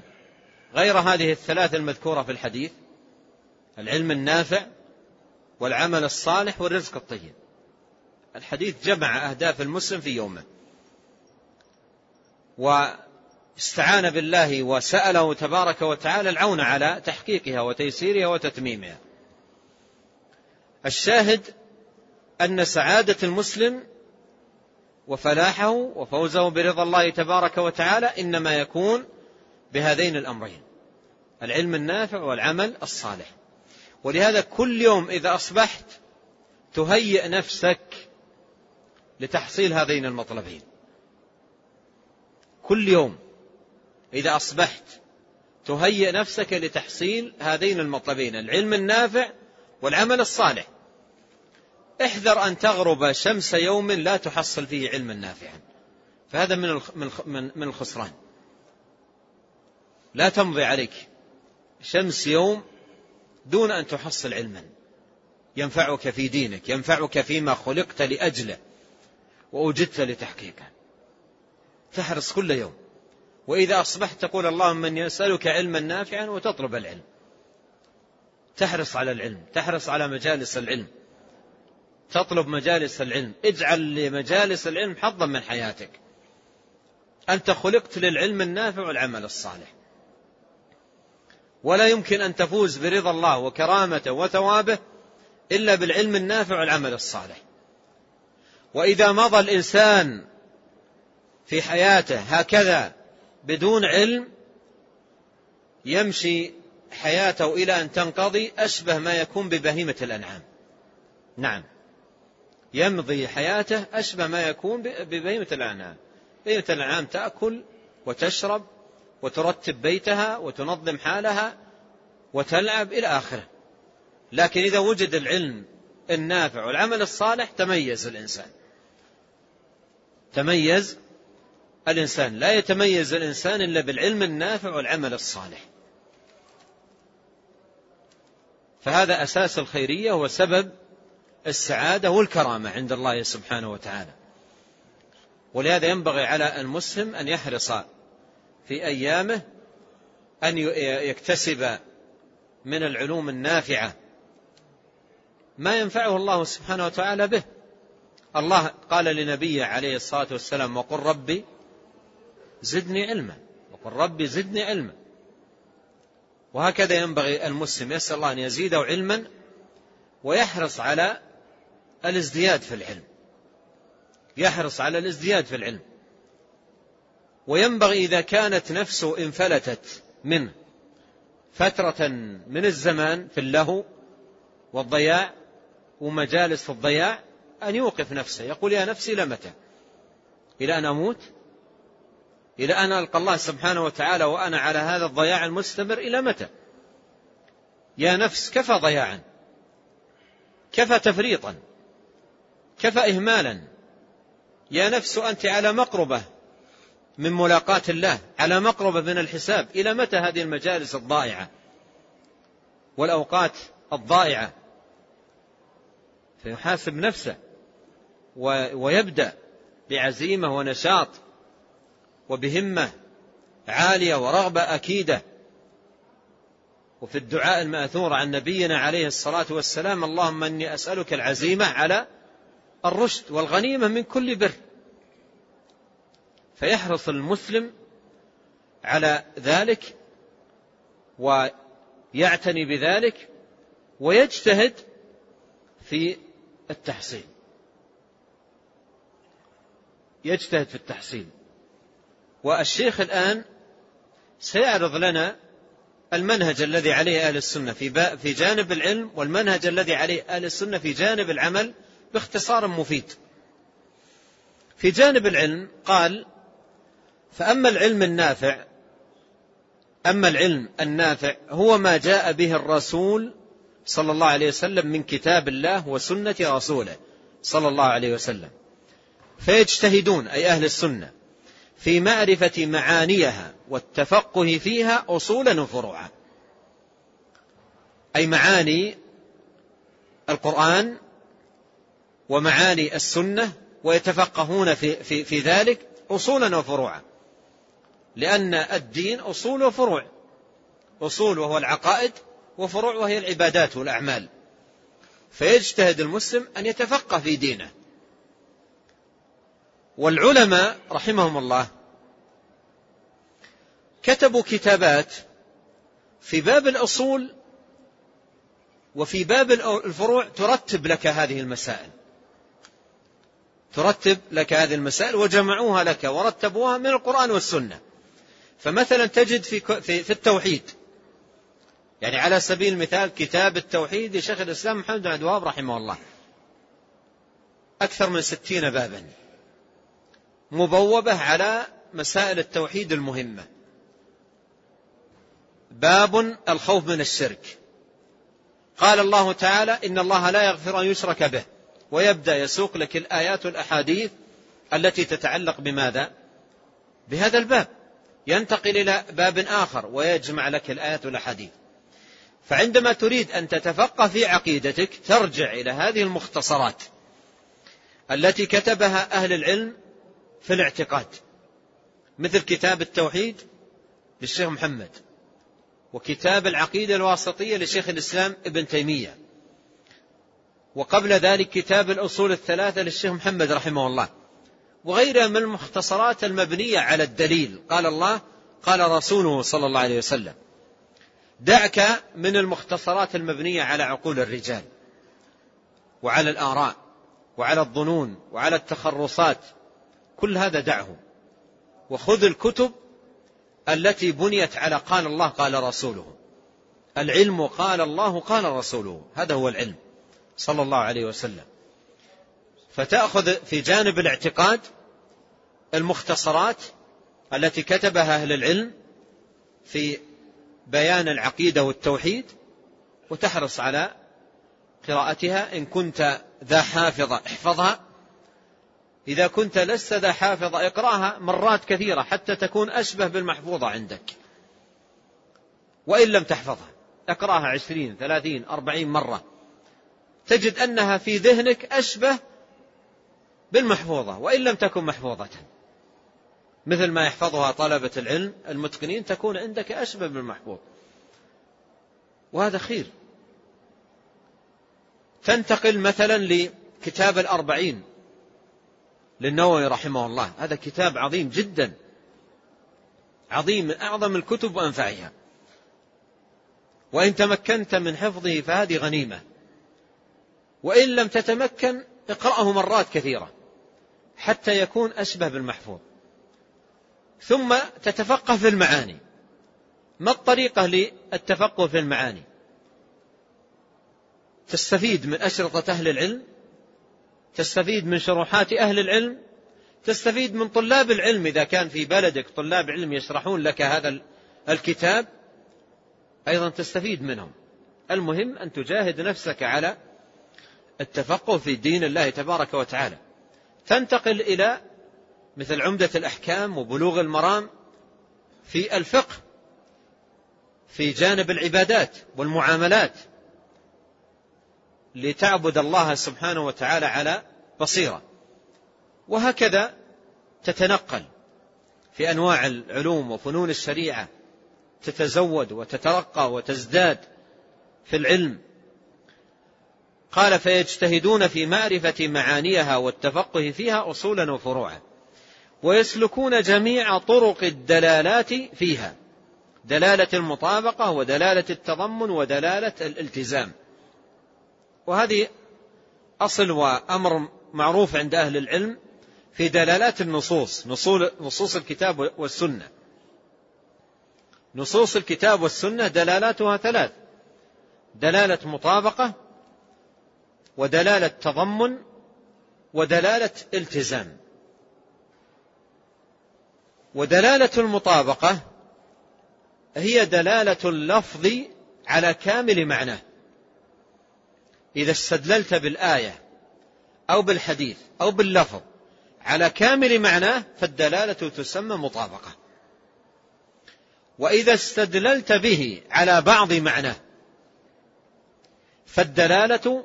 غير هذه الثلاث المذكورة في الحديث؟ العلم النافع والعمل الصالح والرزق الطيب. الحديث جمع أهداف المسلم في يومه. واستعان بالله وسأله تبارك وتعالى العون على تحقيقها وتيسيرها وتتميمها. الشاهد أن سعادة المسلم وفلاحه وفوزه برضا الله تبارك وتعالى إنما يكون بهذين الأمرين العلم النافع والعمل الصالح. ولهذا كل يوم إذا أصبحت تهيئ نفسك لتحصيل هذين المطلبين. كل يوم إذا أصبحت تهيئ نفسك لتحصيل هذين المطلبين العلم النافع والعمل الصالح. احذر أن تغرب شمس يوم لا تحصل فيه علما نافعا فهذا من من الخسران. لا تمضي عليك شمس يوم دون أن تحصل علما. ينفعك في دينك ينفعك فيما خلقت لأجله وأوجدت لتحقيقه. تحرص كل يوم. وإذا أصبحت تقول اللهم من يسألك علما نافعا وتطلب العلم. تحرص على العلم تحرص على مجالس العلم. تطلب مجالس العلم. اجعل لمجالس العلم حظا من حياتك. أنت خلقت للعلم النافع والعمل الصالح. ولا يمكن أن تفوز برضا الله وكرامته وثوابه إلا بالعلم النافع والعمل الصالح. وإذا مضى الإنسان في حياته هكذا بدون علم يمشي حياته إلى أن تنقضي أشبه ما يكون ببهيمة الأنعام. نعم. يمضي حياته أشبه ما يكون ببهيمة الأنعام. بهيمة الأنعام تأكل وتشرب وترتب بيتها وتنظم حالها وتلعب إلى آخره. لكن إذا وجد العلم النافع والعمل الصالح تميز الإنسان. تميز الإنسان. لا يتميز الإنسان إلا بالعلم النافع والعمل الصالح. فهذا أساس الخيرية وسبب السعادة والكرامة عند الله سبحانه وتعالى. ولهذا ينبغي على المسلم أن يحرص في أيامه أن يكتسب من العلوم النافعة ما ينفعه الله سبحانه وتعالى به. الله قال لنبيه عليه الصلاة والسلام وقل ربي زدني علما وقل ربي زدني علما. وهكذا ينبغي المسلم يسأل الله أن يزيده علما ويحرص على الازدياد في العلم. يحرص على الازدياد في العلم. وينبغي إذا كانت نفسه انفلتت منه فترة من الزمان في اللهو والضياع ومجالس في الضياع أن يوقف نفسه. يقول يا نفسي إلى متى؟ إلى أن أموت؟ إلى أن ألقى الله سبحانه وتعالى وأنا على هذا الضياع المستمر إلى متى؟ يا نفس كفى ضياعا. كفى تفريطا. كفى إهمالا. يا نفس أنت على مقربة من ملاقاة الله على مقربة من الحساب. إلى متى هذه المجالس الضائعة؟ والأوقات الضائعة. فيحاسب نفسه ويبدأ بعزيمة ونشاط وبهمة عالية ورغبة أكيدة. وفي الدعاء المأثور عن نبينا عليه الصلاة والسلام اللهم أني أسألك العزيمة على الرشد والغنيمة من كل بر. فيحرص المسلم على ذلك ويعتني بذلك ويجتهد في التحصيل. يجتهد في التحصيل. والشيخ الآن سيعرض لنا المنهج الذي عليه أهل السنة في, في جانب العلم والمنهج الذي عليه أهل السنة في جانب العمل باختصار مفيد. في جانب العلم قال فأما العلم النافع أما العلم النافع هو ما جاء به الرسول صلى الله عليه وسلم من كتاب الله وسنة رسوله صلى الله عليه وسلم. فيجتهدون أي أهل السنة في معرفة معانيها والتفقه فيها أصولا وفروعا. أي معاني القرآن ومعاني السنة ويتفقهون في, في, في ذلك أصولا وفروعا. لأن الدين أصول وفروع. أصول وهو العقائد وفروع وهي العبادات والأعمال. فيجتهد المسلم أن يتفقه في دينه. والعلماء رحمهم الله كتبوا كتابات في باب الأصول وفي باب الفروع ترتب لك هذه المسائل. ترتب لك هذه المسائل وجمعوها لك ورتبوها من القرآن والسنة. فمثلا تجد في في التوحيد. يعني على سبيل المثال كتاب التوحيد لشيخ الإسلام محمد بن عبد الوهاب رحمه الله. أكثر من ستين بابا. مبوبة على مسائل التوحيد المهمة. باب الخوف من الشرك. قال الله تعالى إن الله لا يغفر أن يشرك به. ويبدأ يسوق لك الآيات والأحاديث التي تتعلق بماذا؟ بهذا الباب. ينتقل إلى باب آخر ويجمع لك الآيات والأحاديث. فعندما تريد أن تتفقه في عقيدتك ترجع إلى هذه المختصرات التي كتبها أهل العلم في الاعتقاد. مثل كتاب التوحيد للشيخ محمد وكتاب العقيدة الواسطية لشيخ الإسلام ابن تيمية. وقبل ذلك كتاب الأصول الثلاثة للشيخ محمد رحمه الله. وغيرها من المختصرات المبنية على الدليل. قال الله قال رسوله صلى الله عليه وسلم دعك من المختصرات المبنية على عقول الرجال وعلى الآراء وعلى الظنون وعلى التخرصات. كل هذا دعه. وخذ الكتب التي بنيت على قال الله قال رسوله. العلم قال الله قال رسوله. هذا هو العلم. صلى الله عليه وسلم. فتأخذ في جانب الاعتقاد المختصرات التي كتبها أهل العلم في بيان العقيدة والتوحيد وتحرص على قراءتها. إن كنت ذا حافظة احفظها. إذا كنت لست ذا حافظة اقرأها مرات كثيرة حتى تكون أشبه بالمحفوظة عندك. وإن لم تحفظها اقرأها عشرين ثلاثين أربعين مرة. تجد أنها في ذهنك أشبه بالمحفوظة وإن لم تكن محفوظة. مثل ما يحفظها طلبة العلم المتقنين تكون عندك أشبه بالمحفوظ. وهذا خير. تنتقل مثلا لكتاب الأربعين للنووي رحمه الله. هذا كتاب عظيم جدا. عظيم من أعظم الكتب وأنفعها. وإن تمكنت من حفظه فهذه غنيمة. وإن لم تتمكن اقرأه مرات كثيرة حتى يكون أشبه بالمحفوظ. ثم تتفقه في المعاني. ما الطريقة للتفقه في المعاني؟ تستفيد من أشرطة أهل العلم تستفيد من شروحات أهل العلم تستفيد من طلاب العلم. إذا كان في بلدك طلاب علم يشرحون لك هذا الكتاب أيضا تستفيد منهم. المهم أن تجاهد نفسك على التفقه في دين الله تبارك وتعالى. تنتقل إلى مثل عمدة الأحكام وبلوغ المرام في الفقه في جانب العبادات والمعاملات لتعبد الله سبحانه وتعالى على بصيرة. وهكذا تتنقل في أنواع العلوم وفنون الشريعة تتزود وتترقى وتزداد في العلم قال فيجتهدون في معرفة معانيها والتفقه فيها أصولا وفروعا ويسلكون جميع طرق الدلالات فيها دلالة المطابقة ودلالة التضمن ودلالة الالتزام. وهذه أصل وأمر معروف عند أهل العلم في دلالات النصوص نصوص الكتاب والسنة. نصوص الكتاب والسنة دلالاتها ثلاث دلالة مطابقة ودلالة تضمن ودلالة التزام. ودلالة المطابقة هي دلالة اللفظ على كامل معناه. إذا استدللت بالآية أو بالحديث أو باللفظ على كامل معناه فالدلالة تسمى مطابقة. وإذا استدللت به على بعض معناه فالدلالة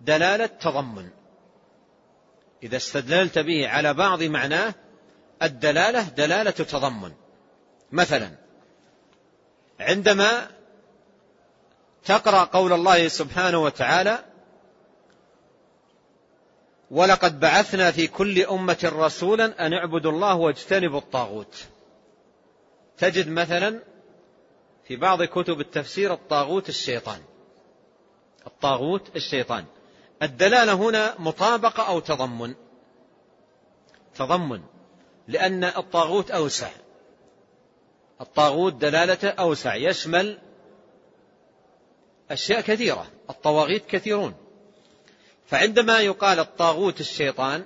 دلالة تضمن. إذا استدللت به على بعض معناه الدلالة دلالة تضمن. مثلا عندما تقرأ قول الله سبحانه وتعالى ولقد بعثنا في كل أمة رسولا أن اعبدوا الله واجتنبوا الطاغوت. تجد مثلا في بعض كتب التفسير الطاغوت الشيطان. الطاغوت الشيطان. الدلالة هنا مطابقة أو تضمن. تضمن. لأن الطاغوت أوسع. الطاغوت دلالته أوسع. يشمل أشياء كثيرة. الطواغيت كثيرون. فعندما يقال الطاغوت الشيطان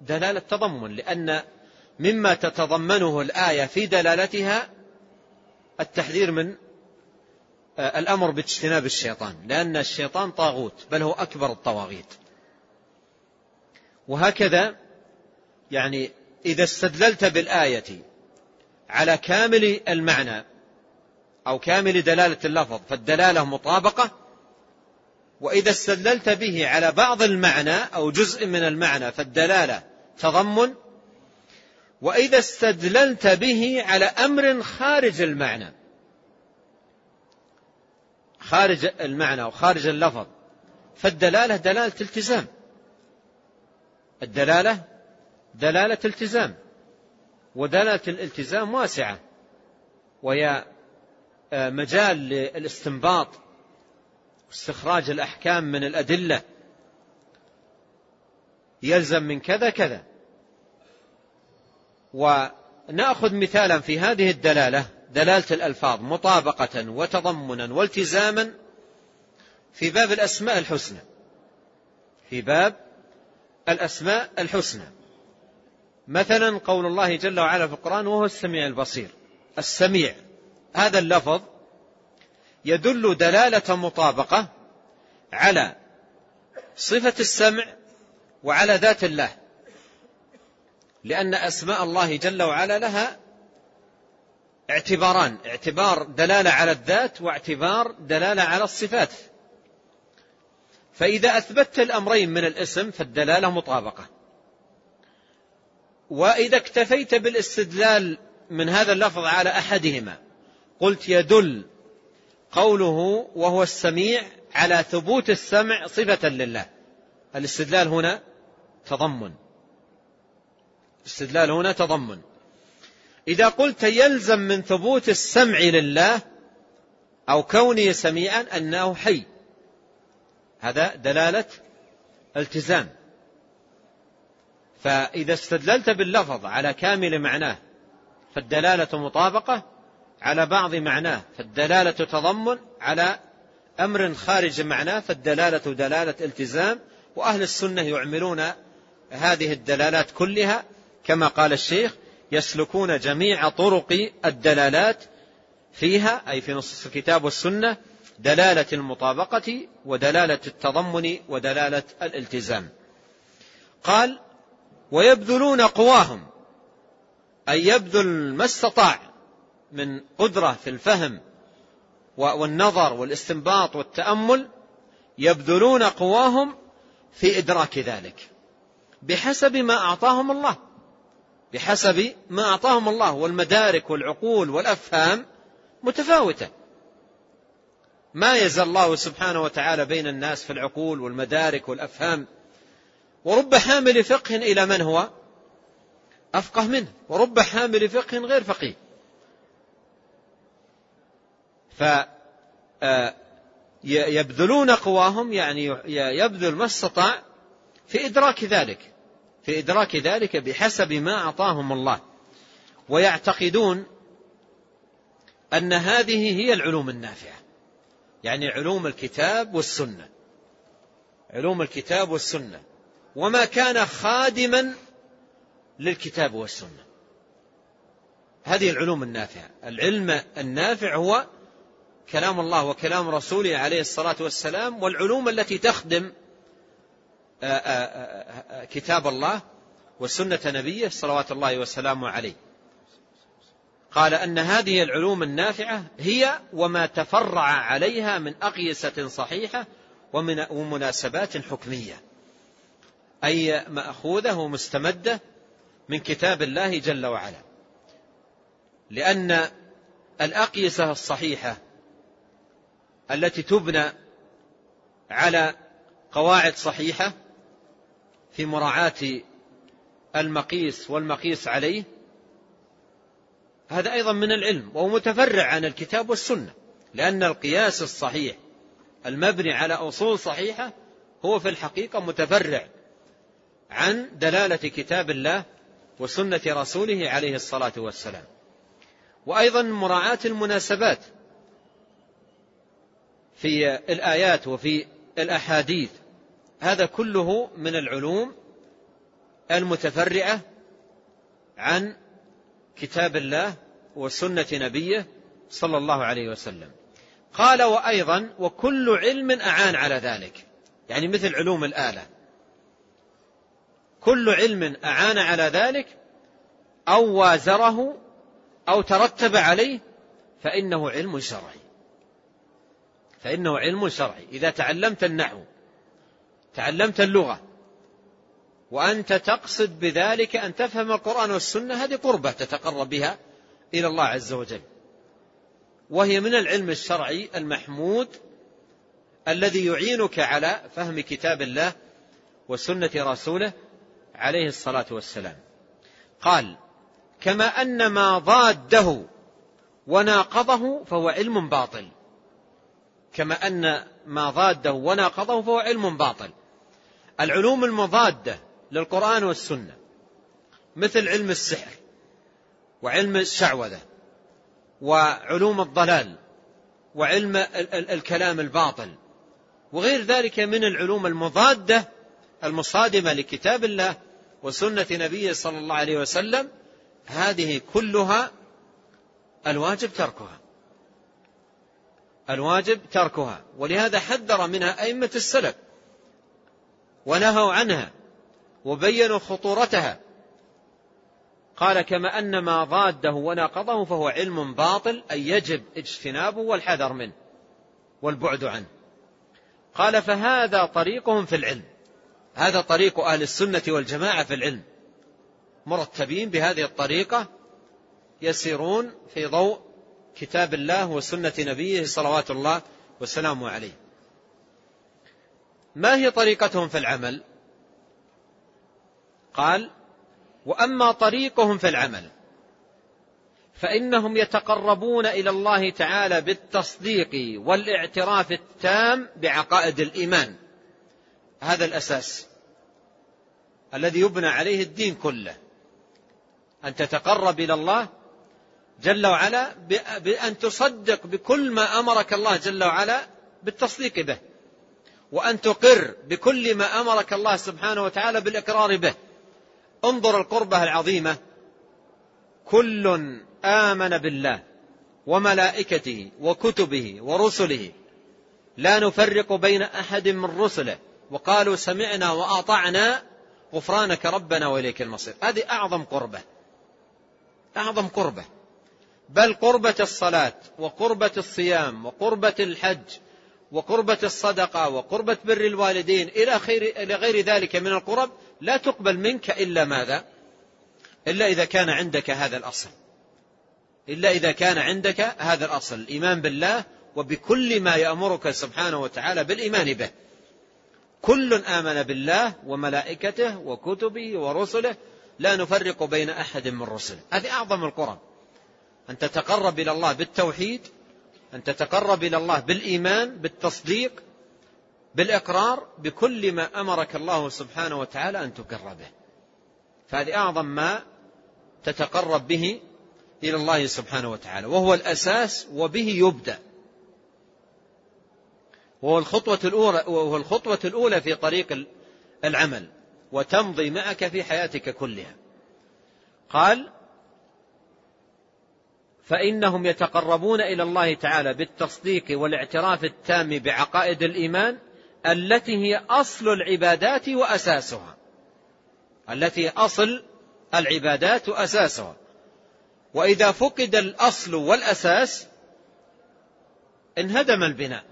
دلالة تضمن. لأن مما تتضمنه الآية في دلالتها التحذير من الأمر باجتناب الشيطان لأن الشيطان طاغوت بل هو أكبر الطواغيت. وهكذا يعني إذا استدللت بالآية على كامل المعنى أو كامل دلالة اللفظ فالدلالة مطابقة وإذا استدللت به على بعض المعنى أو جزء من المعنى فالدلالة تضمن. وإذا استدللت به على أمر خارج المعنى خارج المعنى وخارج اللفظ. فالدلالة دلالة التزام. الدلالة دلالة التزام. ودلالة الالتزام واسعة. وهي آه، مجال للاستنباط واستخراج الأحكام من الأدلة. يلزم من كذا كذا. ونأخذ مثالا في هذه الدلالة. دلالة الألفاظ مطابقة وتضمنا والتزاما في باب الأسماء الحسنى. في باب الأسماء الحسنى. مثلا قول الله جل وعلا في القرآن وهو السميع البصير. السميع. هذا اللفظ يدل دلالة مطابقة على صفة السمع وعلى ذات الله. لأن أسماء الله جل وعلا لها اعتباران اعتبار دلالة على الذات واعتبار دلالة على الصفات. فإذا أثبتت الأمرين من الاسم فالدلالة مطابقة. وإذا اكتفيت بالاستدلال من هذا اللفظ على أحدهما قلت يدل قوله وهو السميع على ثبوت السمع صفة لله. الاستدلال هنا تضمن. الاستدلال هنا تضمن. إذا قلت يلزم من ثبوت السمع لله أو كونه سميعا أنه حي. هذا دلالة التزام. فإذا استدللت باللفظ على كامل معناه فالدلالة مطابقة على بعض معناه فالدلالة تضمن على أمر خارج معناه فالدلالة دلالة التزام وأهل السنة يعملون هذه الدلالات كلها كما قال الشيخ يسلكون جميع طرق الدلالات فيها أي في نص الكتاب والسنة دلالة المطابقة ودلالة التضمن ودلالة الالتزام. قال ويبذلون قواهم أي يبذل ما استطاع من قدرة في الفهم والنظر والاستنباط والتأمل يبذلون قواهم في إدراك ذلك بحسب ما أعطاهم الله. بحسب ما أعطاهم الله والمدارك والعقول والأفهام متفاوتة. ما يزال الله سبحانه وتعالى بين الناس في العقول والمدارك والأفهام ورب حامل فقه إلى من هو؟ أفقه منه. ورب حامل فقه غير فقيه. فيبذلون قواهم يعني يبذل ما استطاع في إدراك ذلك. في إدراك ذلك بحسب ما أعطاهم الله. ويعتقدون أن هذه هي العلوم النافعة. يعني علوم الكتاب والسنة. علوم الكتاب والسنة. وما كان خادما للكتاب والسنة. هذه العلوم النافعة. العلم النافع هو كلام الله وكلام رسوله عليه الصلاة والسلام والعلوم التي تخدم كتاب الله وسنة نبيه صلوات الله وسلامه عليه. قال أن هذه العلوم النافعة هي وما تفرع عليها من أقيسة صحيحة ومن ومناسبات حكمية. أي مأخوذة ومستمدة من كتاب الله جل وعلا. لأن الأقيسة الصحيحة التي تبنى على قواعد صحيحة في مراعاة المقيس والمقيس عليه هذا أيضا من العلم وهو متفرع عن الكتاب والسنة لأن القياس الصحيح المبني على أصول صحيحة هو في الحقيقة متفرع عن دلالة كتاب الله وسنة رسوله عليه الصلاة والسلام. وأيضا مراعاة المناسبات في الآيات وفي الأحاديث هذا كله من العلوم المتفرعة عن كتاب الله وسنة نبيه صلى الله عليه وسلم. قال وأيضا وكل علم أعان على ذلك. يعني مثل علوم الآلة. كل علم أعان على ذلك أو وازره أو ترتب عليه فإنه علم شرعي. فإنه علم شرعي. إذا تعلمت النحو تعلمت اللغة. وأنت تقصد بذلك أن تفهم القرآن والسنة هذه قربة تتقرب بها إلى الله عز وجل. وهي من العلم الشرعي المحمود الذي يعينك على فهم كتاب الله وسنة رسوله عليه الصلاة والسلام. قال كما أن ما ضاده وناقضه فهو علم باطل. كما أن ما ضاده وناقضه فهو علم باطل. العلوم المضادة للقرآن والسنة مثل علم السحر وعلم الشعوذة وعلوم الضلال وعلم الكلام الباطل وغير ذلك من العلوم المضادة المصادمة لكتاب الله وسنة نبيه صلى الله عليه وسلم هذه كلها الواجب تركها. الواجب تركها ولهذا حذر منها أئمة السلف ونهوا عنها وبينوا خطورتها. قال كما أن ما ضاده وناقضه فهو علم باطل أي يجب اجتنابه والحذر منه والبعد عنه. قال فهذا طريقهم في العلم. هذا طريق أهل السنة والجماعة في العلم. مرتبين بهذه الطريقة يسيرون في ضوء كتاب الله وسنة نبيه صلوات الله وسلامه عليه. ما هي طريقتهم في العمل؟ قال وأما طريقهم في العمل فإنهم يتقربون إلى الله تعالى بالتصديق والاعتراف التام بعقائد الإيمان. هذا الأساس الذي يبنى عليه الدين كله أن تتقرب إلى الله جل وعلا بأن تصدق بكل ما أمرك الله جل وعلا بالتصديق به. وأن تقر بكل ما أمرك الله سبحانه وتعالى بالإقرار به. انظر القربة العظيمة. كل آمن بالله وملائكته وكتبه ورسله. لا نفرق بين أحد من رسله. وقالوا سمعنا وأطعنا غفرانك ربنا وإليك المصير. هذه أعظم قربة. أعظم قربة. بل قربة الصلاة وقربة الصيام وقربة الحج وقربة الصدقة وقربة بر الوالدين إلى, خير إلى غير ذلك من القرب لا تقبل منك إلا ماذا؟ إلا إذا كان عندك هذا الأصل. إلا إذا كان عندك هذا الأصل. الإيمان بالله وبكل ما يأمرك سبحانه وتعالى بالإيمان به. كل آمن بالله وملائكته وكتبه ورسله. لا نفرق بين أحد من رسله. هذه أعظم القرب أن تتقرب إلى الله بالتوحيد أن تتقرب إلى الله بالإيمان بالتصديق بالإقرار بكل ما أمرك الله سبحانه وتعالى أن تقر به. فهذه أعظم ما تتقرب به إلى الله سبحانه وتعالى. وهو الأساس وبه يبدأ. وهو الخطوة الأولى وهو الخطوة الأولى في طريق العمل. وتمضي معك في حياتك كلها. قال فإنهم يتقربون إلى الله تعالى بالتصديق والاعتراف التام بعقائد الإيمان التي هي أصل العبادات وأساسها. التي أصل العبادات وأساسها. وإذا فقد الأصل والأساس انهدم البناء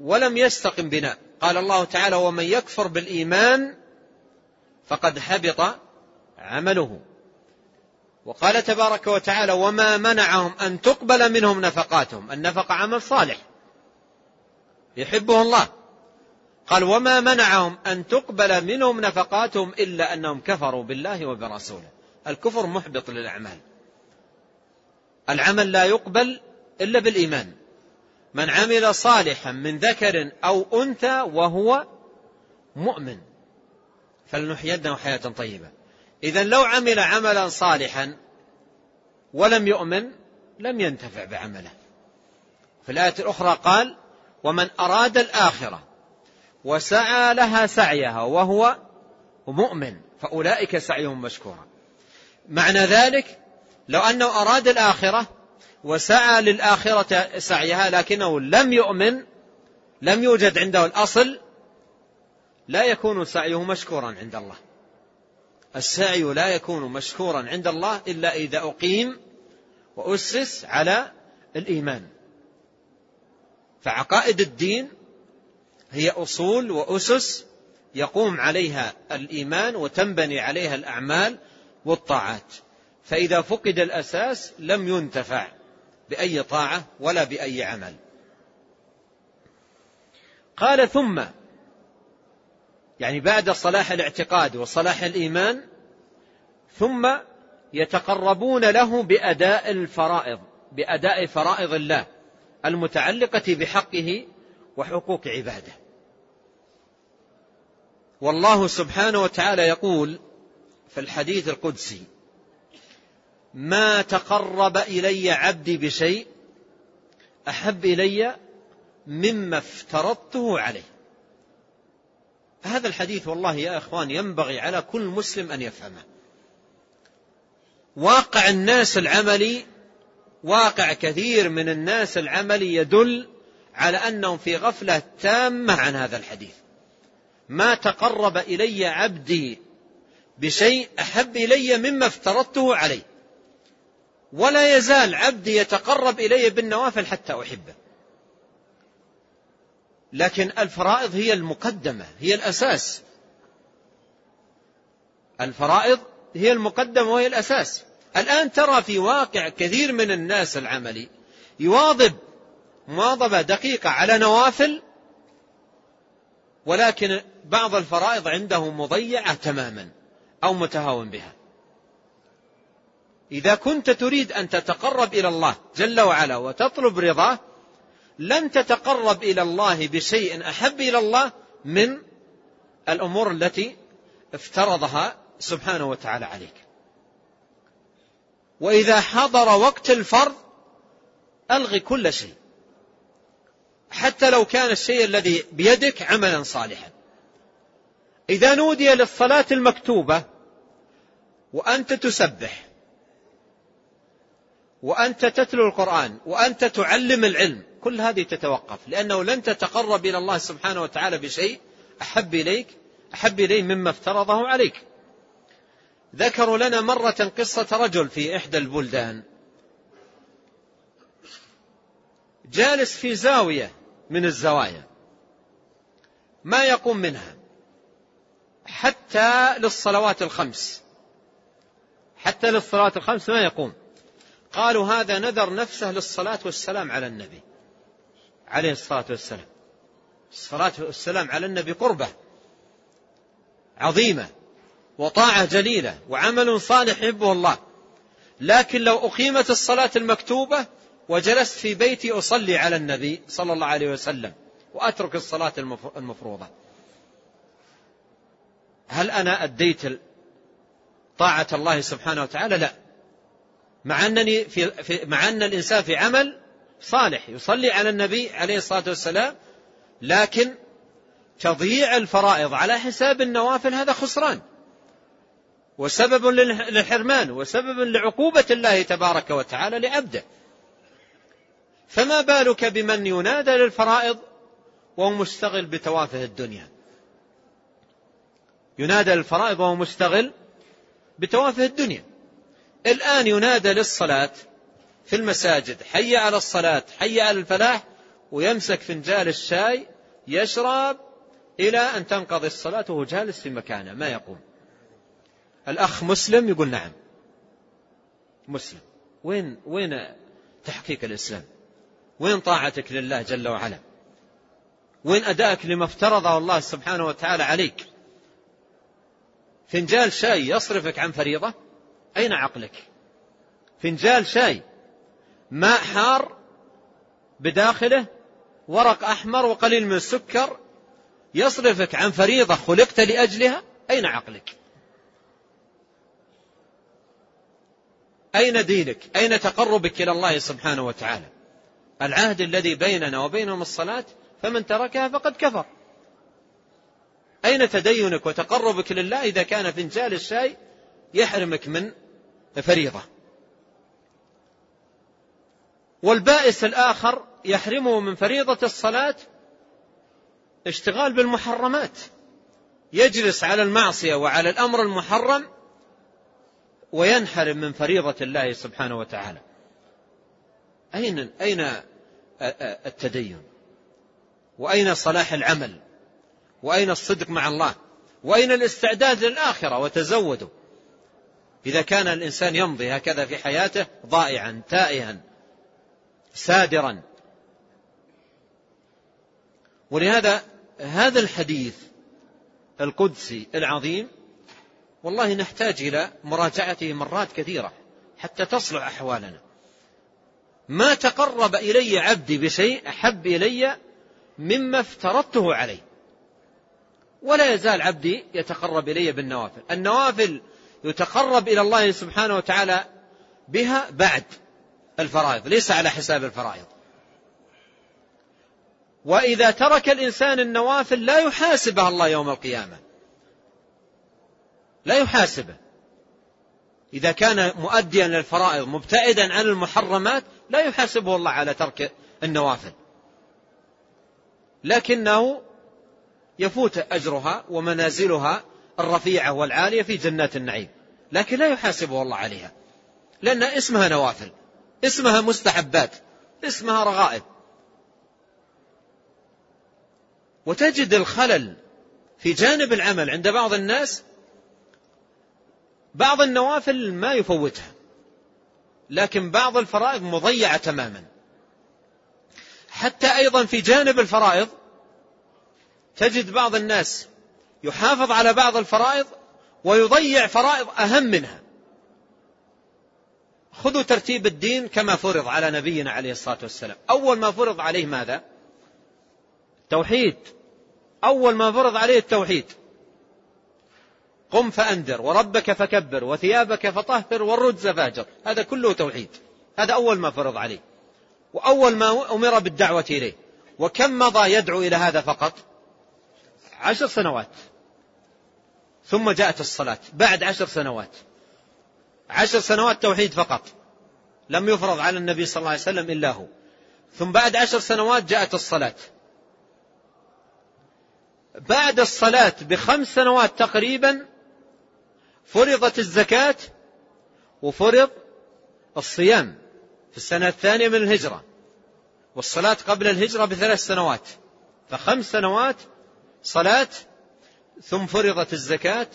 ولم يستقم بناء. قال الله تعالى ومن يكفر بالإيمان فقد حبط عمله. وقال تبارك وتعالى وما منعهم أن تقبل منهم نفقاتهم. النفق عمل صالح. يحبه الله. قال وما منعهم أن تقبل منهم نفقاتهم إلا أنهم كفروا بالله وبرسوله. الكفر محبط للأعمال. العمل لا يقبل إلا بالإيمان. من عمل صالحا من ذكر أو أنثى وهو مؤمن. فلنحيينه حياة طيبة. إذا لو عمل عملا صالحا ولم يؤمن لم ينتفع بعمله. في الآية الأخرى قال ومن أراد الآخرة وسعى لها سعيها وهو مؤمن فأولئك سعيهم مشكورا. معنى ذلك لو أنه أراد الآخرة وسعى للآخرة سعيها لكنه لم يؤمن لم يوجد عنده الأصل لا يكون سعيه مشكورا عند الله. السعي لا يكون مشكورا عند الله إلا إذا أقيم وأسس على الإيمان. فعقائد الدين هي أصول وأسس يقوم عليها الإيمان وتنبني عليها الأعمال والطاعات. فإذا فقد الأساس لم ينتفع بأي طاعة ولا بأي عمل. قال ثم يعني بعد صلاح الاعتقاد وصلاح الإيمان ثم يتقربون له بأداء الفرائض بأداء فرائض الله المتعلقة بحقه وحقوق عباده. والله سبحانه وتعالى يقول في الحديث القدسي ما تقرب إلي عبدي بشيء أحب إلي مما افترضته عليه. هذا الحديث والله يا إخوان ينبغي على كل مسلم أن يفهمه. واقع الناس العملي واقع كثير من الناس العملي يدل على أنهم في غفلة تامة عن هذا الحديث. ما تقرب إلي عبدي بشيء أحب إلي مما افترضته عليه. ولا يزال عبدي يتقرب إلي بالنوافل حتى أحبه. لكن الفرائض هي المقدمة هي الأساس. الفرائض هي المقدمة وهي الأساس. الآن ترى في واقع كثير من الناس العملي يواظب مواظبة دقيقة على نوافل ولكن بعض الفرائض عنده مضيعة تماما أو متهاون بها. إذا كنت تريد أن تتقرب إلى الله جل وعلا وتطلب رضاه لن تتقرب إلى الله بشيء أحب إلى الله من الأمور التي افترضها سبحانه وتعالى عليك. وإذا حضر وقت الفرض ألغي كل شيء. حتى لو كان الشيء الذي بيدك عملا صالحا. إذا نودي للصلاة المكتوبة وأنت تسبح وأنت تتلو القرآن وأنت تعلم العلم كل هذه تتوقف لأنه لن تتقرب إلى الله سبحانه وتعالى بشيء. أحب إليك أحب إليه مما افترضه عليك. ذكروا لنا مرة قصة رجل في إحدى البلدان. جالس في زاوية من الزوايا. ما يقوم منها. حتى للصلوات الخمس. حتى للصلوات الخمس ما يقوم. قالوا هذا نذر نفسه للصلاة والسلام على النبي. عليه الصلاة والسلام. الصلاة والسلام على النبي قربة عظيمة وطاعة جليلة وعمل صالح يحبه الله. لكن لو أقيمت الصلاة المكتوبة وجلست في بيتي أصلي على النبي صلى الله عليه وسلم وأترك الصلاة المفروضة. هل أنا أديت طاعة الله سبحانه وتعالى؟ لا. مع أنني في, مع أن الإنسان في عمل صالح يصلي على النبي عليه الصلاة والسلام لكن تضييع الفرائض على حساب النوافل هذا خسران. وسبب للحرمان وسبب لعقوبة الله تبارك وتعالى لعبده. فما بالك بمن ينادى للفرائض وهو مستغل بتوافه الدنيا؟ ينادى للفرائض وهو مستغل بتوافه الدنيا. الآن ينادى للصلاة في المساجد حي على الصلاة حي على الفلاح ويمسك فنجال الشاي يشرب إلى أن تنقضي الصلاة وهو جالس في مكانه. ما يقوم الأخ مسلم يقول نعم. مسلم. وين وين تحقيق الإسلام؟ وين طاعتك لله جل وعلا؟ وين أدائك لما افترضه الله سبحانه وتعالى عليك؟ فنجال شاي يصرفك عن فريضة؟ أين عقلك؟ فنجال شاي ماء حار بداخله ورق أحمر وقليل من السكر يصرفك عن فريضة خلقت لأجلها أين عقلك؟ أين دينك؟ أين تقربك إلى الله سبحانه وتعالى؟ العهد الذي بيننا وبينهم الصلاة فمن تركها فقد كفر. أين تدينك وتقربك لله؟ إذا كان فنجال الشاي يحرمك من فريضة. والبائس الآخر يحرمه من فريضة الصلاة اشتغال بالمحرمات. يجلس على المعصية وعلى الأمر المحرم وينحرم من فريضة الله سبحانه وتعالى. أين أين التدين؟ وأين صلاح العمل؟ وأين الصدق مع الله؟ وأين الاستعداد للآخرة وتزودوا إذا كان الإنسان يمضي هكذا في حياته ضائعا تائها سادرا. ولهذا هذا الحديث القدسي العظيم والله نحتاج إلى مراجعته مرات كثيرة حتى تصلح أحوالنا. ما تقرب إلي عبدي بشيء أحب إلي مما افترضته عليه. ولا يزال عبدي يتقرب إلي بالنوافل. النوافل يتقرب إلى الله سبحانه وتعالى بها بعد. الفرائض ليس على حساب الفرائض. وإذا ترك الإنسان النوافل لا يحاسبها الله يوم القيامة. لا يحاسبه. إذا كان مؤديا للفرائض مبتعدا عن المحرمات لا يحاسبه الله على ترك النوافل. لكنه يفوت أجرها ومنازلها الرفيعة والعالية في جنات النعيم. لكن لا يحاسبه الله عليها. لأن اسمها نوافل. اسمها مستحبات اسمها رغائب. وتجد الخلل في جانب العمل عند بعض الناس بعض النوافل ما يفوتها لكن بعض الفرائض مضيعة تماما. حتى أيضا في جانب الفرائض تجد بعض الناس يحافظ على بعض الفرائض ويضيع فرائض أهم منها. خذوا ترتيب الدين كما فرض على نبينا عليه الصلاة والسلام. أول ما فرض عليه ماذا؟ توحيد أول ما فرض عليه التوحيد. قم فأنذر وربك فكبر وثيابك فطهر والرجز فاجر. هذا كله توحيد. هذا أول ما فرض عليه. وأول ما أمر بالدعوة إليه. وكم مضى يدعو إلى هذا فقط؟ عشر سنوات. ثم جاءت الصلاة. بعد عشر سنوات. عشر سنوات توحيد فقط. لم يفرض على النبي صلى الله عليه وسلم إلا هو. ثم بعد عشر سنوات جاءت الصلاة. بعد الصلاة بخمس سنوات تقريبا فرضت الزكاة وفرض الصيام في السنة الثانية من الهجرة. والصلاة قبل الهجرة بثلاث سنوات. فخمس سنوات صلاة ثم فرضت الزكاة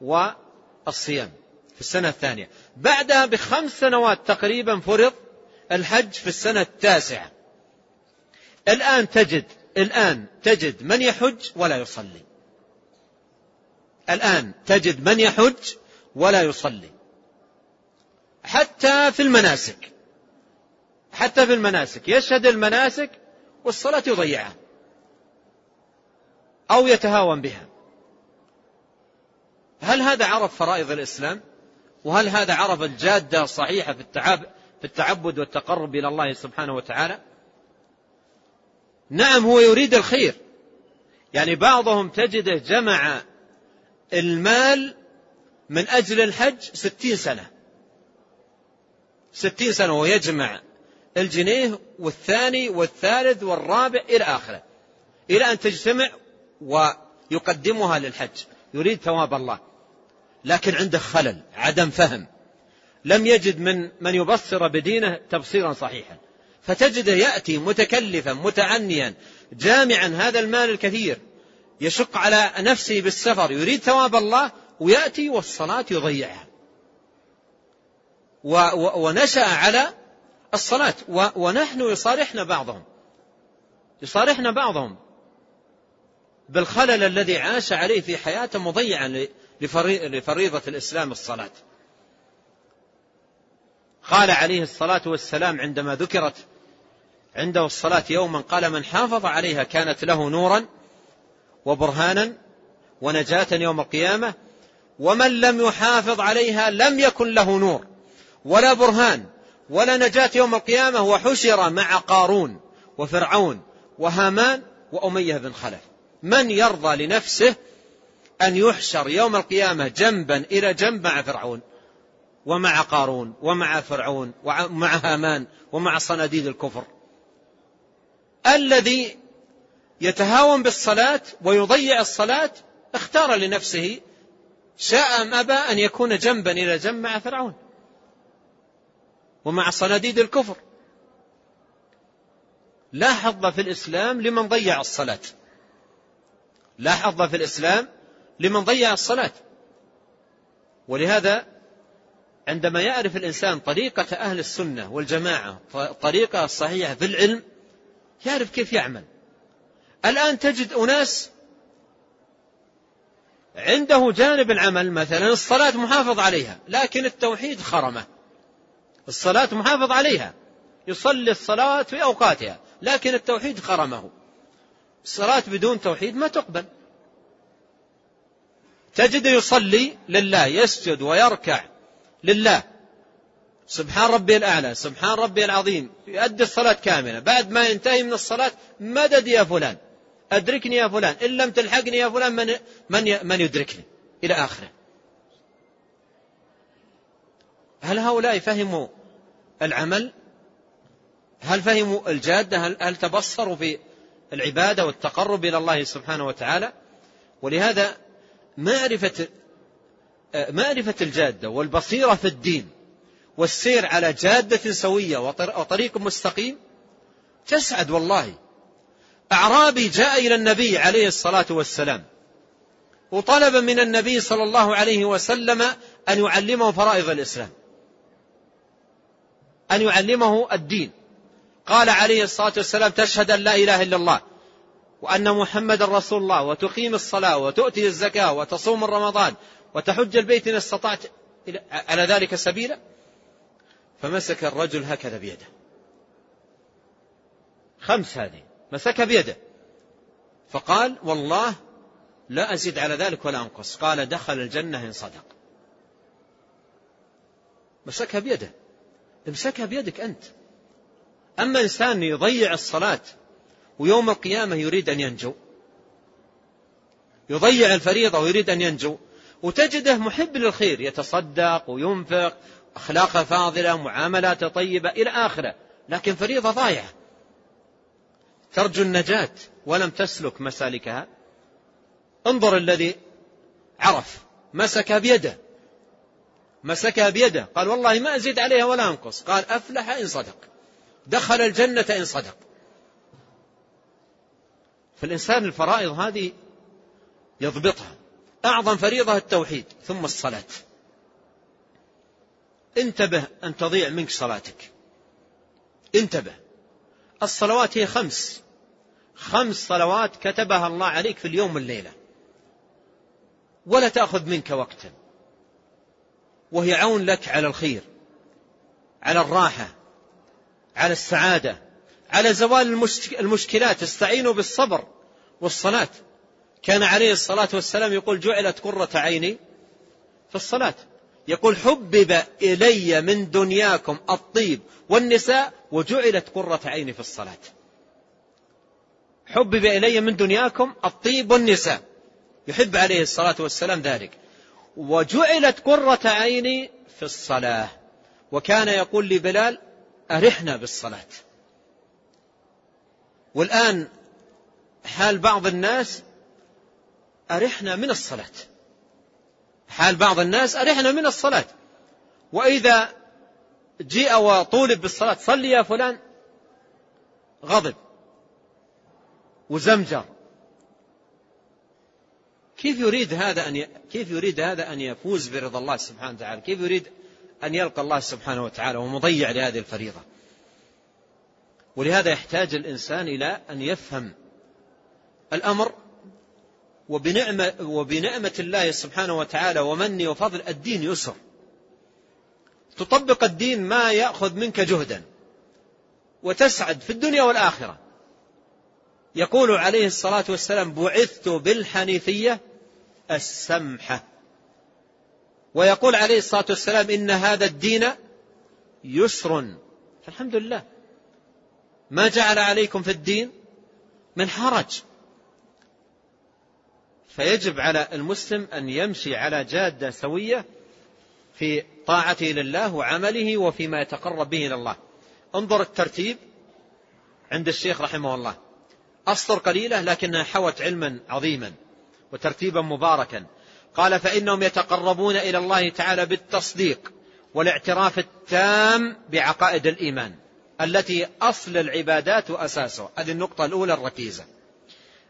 والصيام. في السنة الثانية. بعدها بخمس سنوات تقريبا فرض الحج في السنة التاسعة. الآن تجد الآن تجد من يحج ولا يصلي. الآن تجد من يحج ولا يصلي. حتى في المناسك. حتى في المناسك. يشهد المناسك والصلاة يضيعها. أو يتهاون بها. هل هذا عرف فرائض الإسلام؟ وهل هذا عرف الجادة الصحيحة في في التعبد والتقرب إلى الله سبحانه وتعالى؟ نعم هو يريد الخير. يعني بعضهم تجده جمع المال من أجل الحج ستين سنة. ستين سنة ويجمع الجنيه والثاني والثالث والرابع إلى آخره. إلى أن تجتمع ويقدمها للحج. يريد ثواب الله. لكن عنده خلل عدم فهم. لم يجد من من يبصر بدينه تبصيرا صحيحا. فتجده يأتي متكلفا متعنيا جامعا هذا المال الكثير. يشق على نفسه بالسفر يريد ثواب الله ويأتي والصلاة يضيعها. ونشأ على الصلاة. ونحن يصارحنا بعضهم. يصارحنا بعضهم بالخلل الذي عاش عليه في حياته مضيعا لفريضة الإسلام الصلاة. قال عليه الصلاة والسلام عندما ذكرت عنده الصلاة يوما قال من حافظ عليها كانت له نورا وبرهانا ونجاة يوم القيامة ومن لم يحافظ عليها لم يكن له نور ولا برهان ولا نجاة يوم القيامة وحشر مع قارون وفرعون وهامان وأمية بن خلف. من يرضى لنفسه أن يحشر يوم القيامة جنبا إلى جنب مع فرعون ومع قارون ومع فرعون ومع هامان ومع صناديد الكفر. الذي يتهاون بالصلاة ويضيع الصلاة اختار لنفسه شاء أم أبى أن يكون جنبا إلى جنب مع فرعون ومع صناديد الكفر. لا حظ في الإسلام لمن ضيع الصلاة. لا حظ في الإسلام لمن ضيع الصلاة. ولهذا عندما يعرف الإنسان طريقة أهل السنة والجماعة طريقة الصحيحة في العلم يعرف كيف يعمل. الآن تجد أناس عنده جانب العمل مثلا الصلاة محافظ عليها لكن التوحيد خرمه. الصلاة محافظ عليها يصلي الصلاة في أوقاتها لكن التوحيد خرمه. الصلاة بدون توحيد ما تقبل. تجد يصلي لله يسجد ويركع لله. سبحان ربي الأعلى سبحان ربي العظيم يؤدي الصلاة كاملة. بعد ما ينتهي من الصلاة مدد يا فلان أدركني يا فلان إن لم تلحقني يا فلان من, من, من يدركني؟ إلى آخره. هل هؤلاء فهموا العمل؟ هل فهموا الجادة؟ هل, هل تبصروا في العبادة والتقرب إلى الله سبحانه وتعالى؟ ولهذا معرفة معرفة الجادة والبصيرة في الدين والسير على جادة سوية وطريق مستقيم تسعد والله. أعرابي جاء إلى النبي عليه الصلاة والسلام وطلب من النبي صلى الله عليه وسلم أن يعلمه فرائض الإسلام أن يعلمه الدين. قال عليه الصلاة والسلام تشهد أن لا إله إلا الله. وأن محمد رسول الله وتقيم الصلاة وتؤتي الزكاة وتصوم رمضان وتحج البيت إن استطعت على ذلك سبيلا؟ فمسك الرجل هكذا بيده. خمس هذه. مسك بيده. فقال والله لا أزيد على ذلك ولا أنقص. قال دخل الجنة إن صدق. مسكها بيده. امسكها بيدك أنت. أما إنسان يضيع الصلاة ويوم القيامة يريد أن ينجو. يضيع الفريضة ويريد أن ينجو. وتجده محب للخير يتصدق وينفق أخلاقه فاضلة معاملاته طيبة إلى آخره. لكن فريضة ضايعة. ترجو النجاة ولم تسلك مسالكها. انظر الذي عرف. مسك بيده. مسكها بيده. قال والله ما أزيد عليها ولا أنقص. قال أفلح إن صدق. دخل الجنة إن صدق. فالإنسان الفرائض هذه يضبطها. أعظم فريضة التوحيد ثم الصلاة. انتبه أن تضيع منك صلاتك. انتبه. الصلوات هي خمس. خمس صلوات كتبها الله عليك في اليوم والليلة. ولا تأخذ منك وقتا. وهي عون لك على الخير على الراحة على السعادة. على زوال المشكلات استعينوا بالصبر والصلاة. كان عليه الصلاة والسلام يقول جعلت قرة عيني في الصلاة. يقول حبب إلي من دنياكم الطيب والنساء وجعلت قرة عيني في الصلاة. حبب إلي من دنياكم الطيب والنساء. يحب عليه الصلاة والسلام ذلك. وجعلت قرة عيني في الصلاة. وكان يقول لبلال أرحنا بالصلاة. والآن حال بعض الناس أرحنا من الصلاة. حال بعض الناس أرحنا من الصلاة. وإذا جيء وطولب بالصلاة صل يا فلان. غضب. وزمجر. كيف يريد هذا أن ي... كيف يريد هذا أن يفوز برضا الله سبحانه وتعالى؟ كيف يريد أن يلقى الله سبحانه وتعالى ومضيع لهذه الفريضة؟ ولهذا يحتاج الإنسان إلى أن يفهم الأمر وبنعمة, وبنعمة الله سبحانه وتعالى ومني وفضل الدين يسر. تطبق الدين ما يأخذ منك جهدا وتسعد في الدنيا والآخرة. يقول عليه الصلاة والسلام بعثت بالحنيفية السمحة ويقول عليه الصلاة والسلام إن هذا الدين يسر فالحمد لله. ما جعل عليكم في الدين من حرج. فيجب على المسلم أن يمشي على جادة سوية في طاعته لله وعمله وفيما يتقرب به إلى الله. انظر الترتيب عند الشيخ رحمه الله. أسطر قليلة لكنها حوت علما عظيما وترتيبا مباركا. قال فإنهم يتقربون إلى الله تعالى بالتصديق والاعتراف التام بعقائد الإيمان. التي أصل العبادات وأساسه هذه النقطة الأولى الركيزة.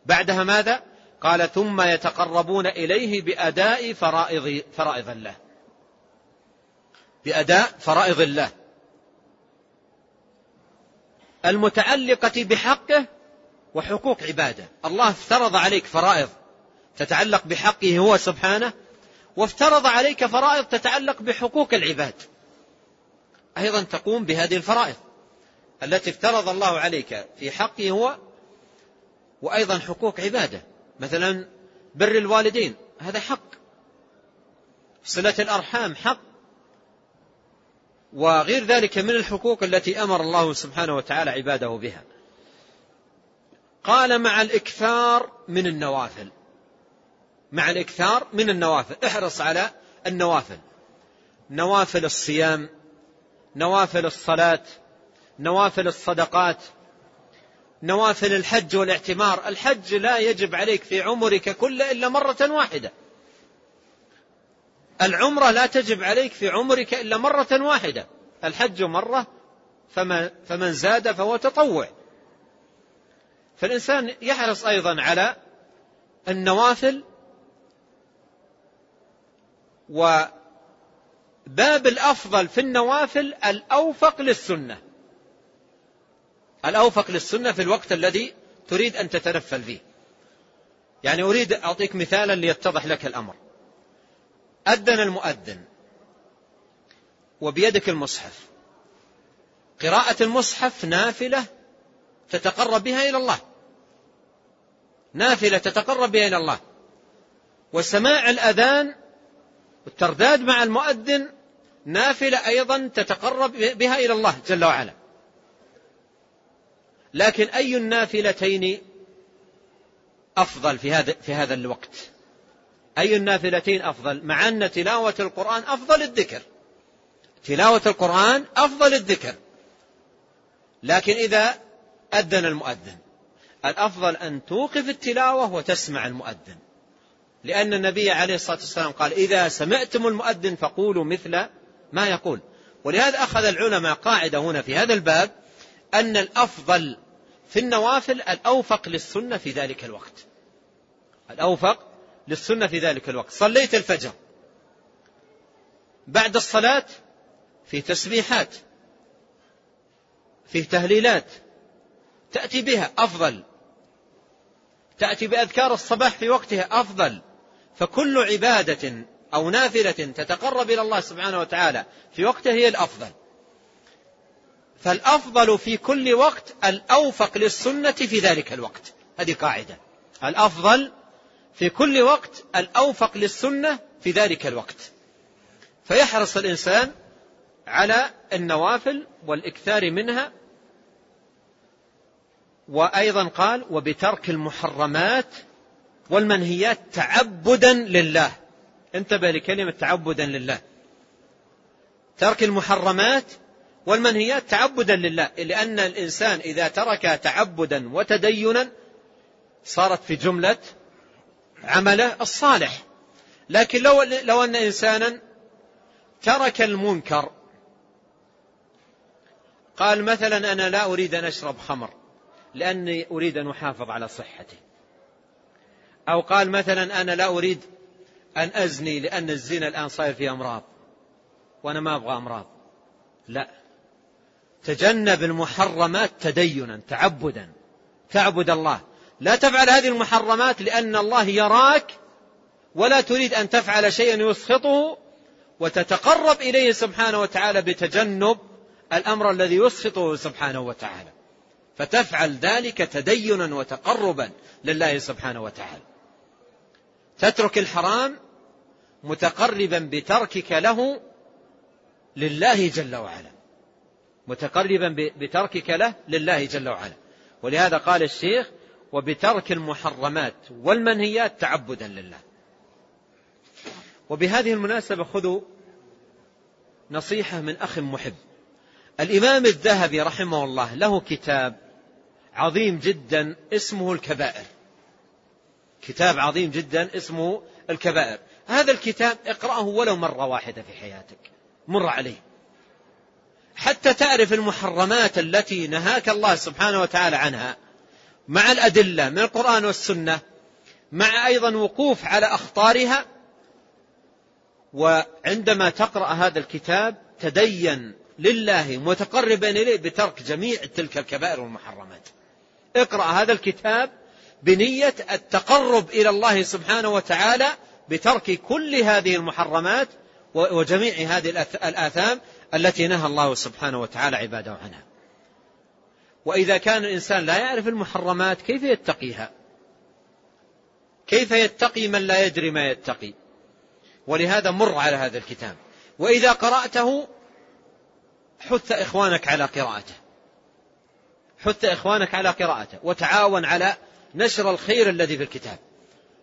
بعدها ماذا؟ قال ثم يتقربون إليه بأداء فرائض, فرائض الله. بأداء فرائض الله. المتعلقة بحقه وحقوق عباده. الله افترض عليك فرائض تتعلق بحقه هو سبحانه وافترض عليك فرائض تتعلق بحقوق العباد. أيضا تقوم بهذه الفرائض. التي افترض الله عليك في حقه هو وأيضا حقوق عباده. مثلا بر الوالدين هذا حق. صلة الأرحام حق. وغير ذلك من الحقوق التي أمر الله سبحانه وتعالى عباده بها. قال مع الإكثار من النوافل. مع الإكثار من النوافل. احرص على النوافل. نوافل الصيام نوافل الصلاة نوافل الصدقات نوافل الحج والاعتمار. الحج لا يجب عليك في عمرك كله إلا مرة واحدة. العمرة لا تجب عليك في عمرك إلا مرة واحدة. الحج مرة فمن, زاد فهو تطوع. فالإنسان يحرص أيضا على النوافل وباب الأفضل في النوافل الأوفق للسنة. الأوفق للسنة في الوقت الذي تريد أن تتنفل فيه. يعني أريد أعطيك مثالا ليتضح لك الأمر. أذن المؤذن وبيدك المصحف. قراءة المصحف نافلة تتقرب بها إلى الله. نافلة تتقرب بها إلى الله. وسماع الأذان والترداد مع المؤذن نافلة أيضا تتقرب بها إلى الله جل وعلا. لكن أي النافلتين أفضل في هذا في هذا الوقت؟ أي النافلتين أفضل؟ مع أن تلاوة القرآن أفضل الذكر. تلاوة القرآن أفضل الذكر. لكن إذا أذن المؤذن الأفضل أن توقف التلاوة وتسمع المؤذن. لأن النبي عليه الصلاة والسلام قال إذا سمعتم المؤذن فقولوا مثل ما يقول. ولهذا أخذ العلماء قاعدة هنا في هذا الباب أن الأفضل في النوافل الأوفق للسنة في ذلك الوقت. الأوفق للسنة في ذلك الوقت. صليت الفجر. بعد الصلاة في تسبيحات في تهليلات تأتي بها أفضل. تأتي بأذكار الصباح في وقتها أفضل. فكل عبادة أو نافلة تتقرب إلى الله سبحانه وتعالى في وقتها هي الأفضل. فالأفضل في كل وقت الأوفق للسنة في ذلك الوقت. هذه قاعدة. الأفضل في كل وقت الأوفق للسنة في ذلك الوقت. فيحرص الإنسان على النوافل والإكثار منها وأيضا قال وبترك المحرمات والمنهيات تعبدا لله. انتبه لكلمة تعبدا لله. ترك المحرمات والمنهيات تعبدا لله لأن الإنسان إذا ترك تعبدا وتدينا صارت في جملة عمله الصالح. لكن لو, لو أن إنسانا ترك المنكر قال مثلا أنا لا أريد أن أشرب خمر لأني أريد أن أحافظ على صحتي. أو قال مثلا أنا لا أريد أن أزني لأن الزنا الآن صاير فيه أمراض وأنا ما أبغى أمراض. لا. تجنب المحرمات تدينا تعبدا. تعبد الله. لا تفعل هذه المحرمات لأن الله يراك ولا تريد أن تفعل شيئا يسخطه وتتقرب إليه سبحانه وتعالى بتجنب الأمر الذي يسخطه سبحانه وتعالى. فتفعل ذلك تدينا وتقربا لله سبحانه وتعالى. تترك الحرام متقربا بتركك له لله جل وعلا. متقربا بتركك له لله جل وعلا. ولهذا قال الشيخ وبترك المحرمات والمنهيات تعبدا لله. وبهذه المناسبة خذوا نصيحة من أخ محب. الإمام الذهبي رحمه الله له كتاب عظيم جدا اسمه الكبائر. كتاب عظيم جدا اسمه الكبائر. هذا الكتاب اقرأه ولو مرة واحدة في حياتك. مر عليه. حتى تعرف المحرمات التي نهاك الله سبحانه وتعالى عنها مع الأدلة من القرآن والسنة مع أيضا وقوف على أخطارها. وعندما تقرأ هذا الكتاب تدين لله متقربا إليه بترك جميع تلك الكبائر والمحرمات. اقرأ هذا الكتاب بنية التقرب إلى الله سبحانه وتعالى بترك كل هذه المحرمات وجميع هذه الآثام التي نهى الله سبحانه وتعالى عباده عنها. وإذا كان الإنسان لا يعرف المحرمات كيف يتقيها؟ كيف يتقي من لا يدري ما يتقي؟ ولهذا مر على هذا الكتاب. وإذا قرأته حث إخوانك على قراءته. حث إخوانك على قراءته. وتعاون على نشر الخير الذي في الكتاب.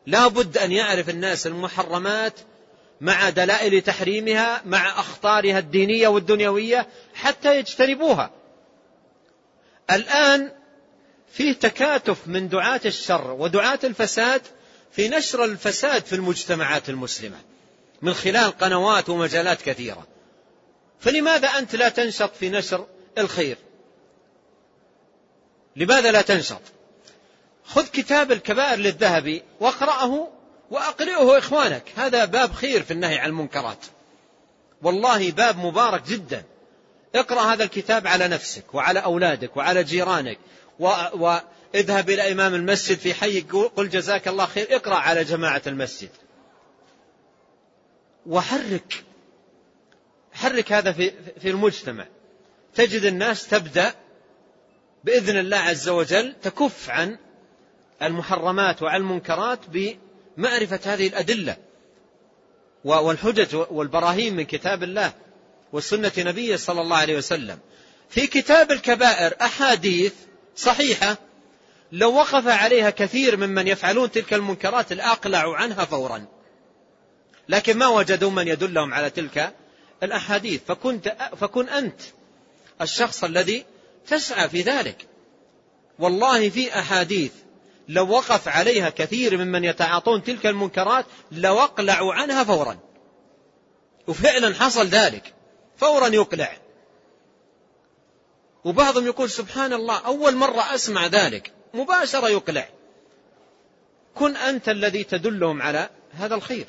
لا بد أن يعرف الناس المحرمات مع دلائل تحريمها مع أخطارها الدينية والدنيوية حتى يجتنبوها. الآن فيه تكاتف من دعاة الشر ودعاة الفساد في نشر الفساد في المجتمعات المسلمة من خلال قنوات ومجالات كثيرة. فلماذا أنت لا تنشط في نشر الخير؟ لماذا لا تنشط؟ خذ كتاب الكبائر للذهبي واقرأه وأقرئه إخوانك. هذا باب خير في النهي عن المنكرات. والله باب مبارك جدا. اقرأ هذا الكتاب على نفسك وعلى أولادك وعلى جيرانك واذهب إلى إمام المسجد في حي قل جزاك الله خير. اقرأ على جماعة المسجد. وحرك. حرك هذا في في المجتمع. تجد الناس تبدأ بإذن الله عز وجل تكف عن المحرمات وعن المنكرات بمعرفة هذه الأدلة والحجج والبراهين من كتاب الله وسنة نبيه صلى الله عليه وسلم. في كتاب الكبائر أحاديث صحيحة لو وقف عليها كثير ممن يفعلون تلك المنكرات الأقلع عنها فورا. لكن ما وجدوا من يدلهم على تلك الأحاديث. فكنت فكن أنت الشخص الذي تسعى في ذلك. والله في أحاديث لو وقف عليها كثير ممن يتعاطون تلك المنكرات لو أقلعوا عنها فورا. وفعلا حصل ذلك. فورا يقلع. وبعضهم يقول سبحان الله أول مرة أسمع ذلك. مباشرة يقلع. كن أنت الذي تدلهم على هذا الخير.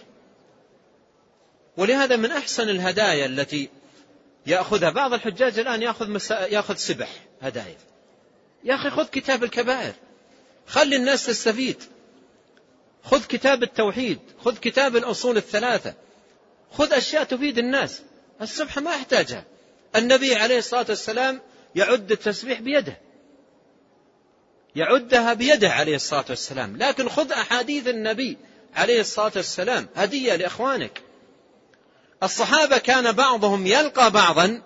ولهذا من أحسن الهدايا التي يأخذها بعض الحجاج الآن يأخذ, مسا... يأخذ سبح هدايا. يا أخي خذ كتاب الكبائر. خلي الناس تستفيد. خذ كتاب التوحيد خذ كتاب الأصول الثلاثة. خذ أشياء تفيد الناس. السبحة ما يحتاجها. النبي عليه الصلاة والسلام يعد التسبيح بيده. يعدها بيده عليه الصلاة والسلام. لكن خذ أحاديث النبي عليه الصلاة والسلام. هدية لإخوانك. الصحابة كان بعضهم يلقى بعضا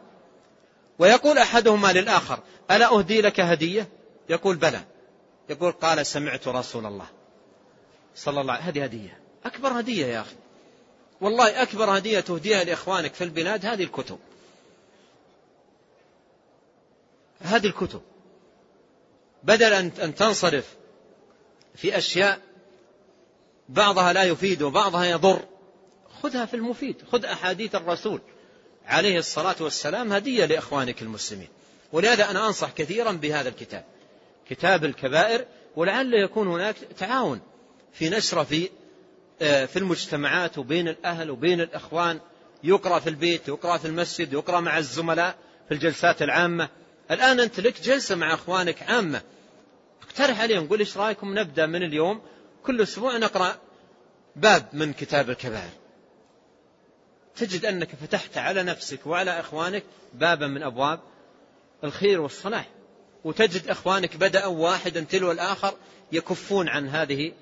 ويقول أحدهما للآخر ألا أهدي لك هدية؟ يقول بلى. يقول قال سمعت رسول الله صلى الله عليه هذه هدية. أكبر هدية يا أخي. والله أكبر هدية تهديها لإخوانك في البلاد هذه الكتب. هذه الكتب. بدل أن تنصرف في أشياء بعضها لا يفيد وبعضها يضر خذها في المفيد. خذ أحاديث الرسول عليه الصلاة والسلام هدية لإخوانك المسلمين. ولهذا أنا أنصح كثيرا بهذا الكتاب. كتاب الكبائر ولعل يكون هناك تعاون في نشره في آه، في المجتمعات وبين الأهل وبين الإخوان. يقرأ في البيت يقرأ في المسجد يقرأ مع الزملاء في الجلسات العامة. الآن أنت لك جلسة مع أخوانك عامة. اقترح عليهم قول إيش رأيكم نبدأ من اليوم؟ كل أسبوع نقرأ باب من كتاب الكبائر. تجد أنك فتحت على نفسك وعلى إخوانك بابا من أبواب الخير والصلاح. وتجد إخوانك بدأوا واحدا تلو الآخر يكفون عن هذه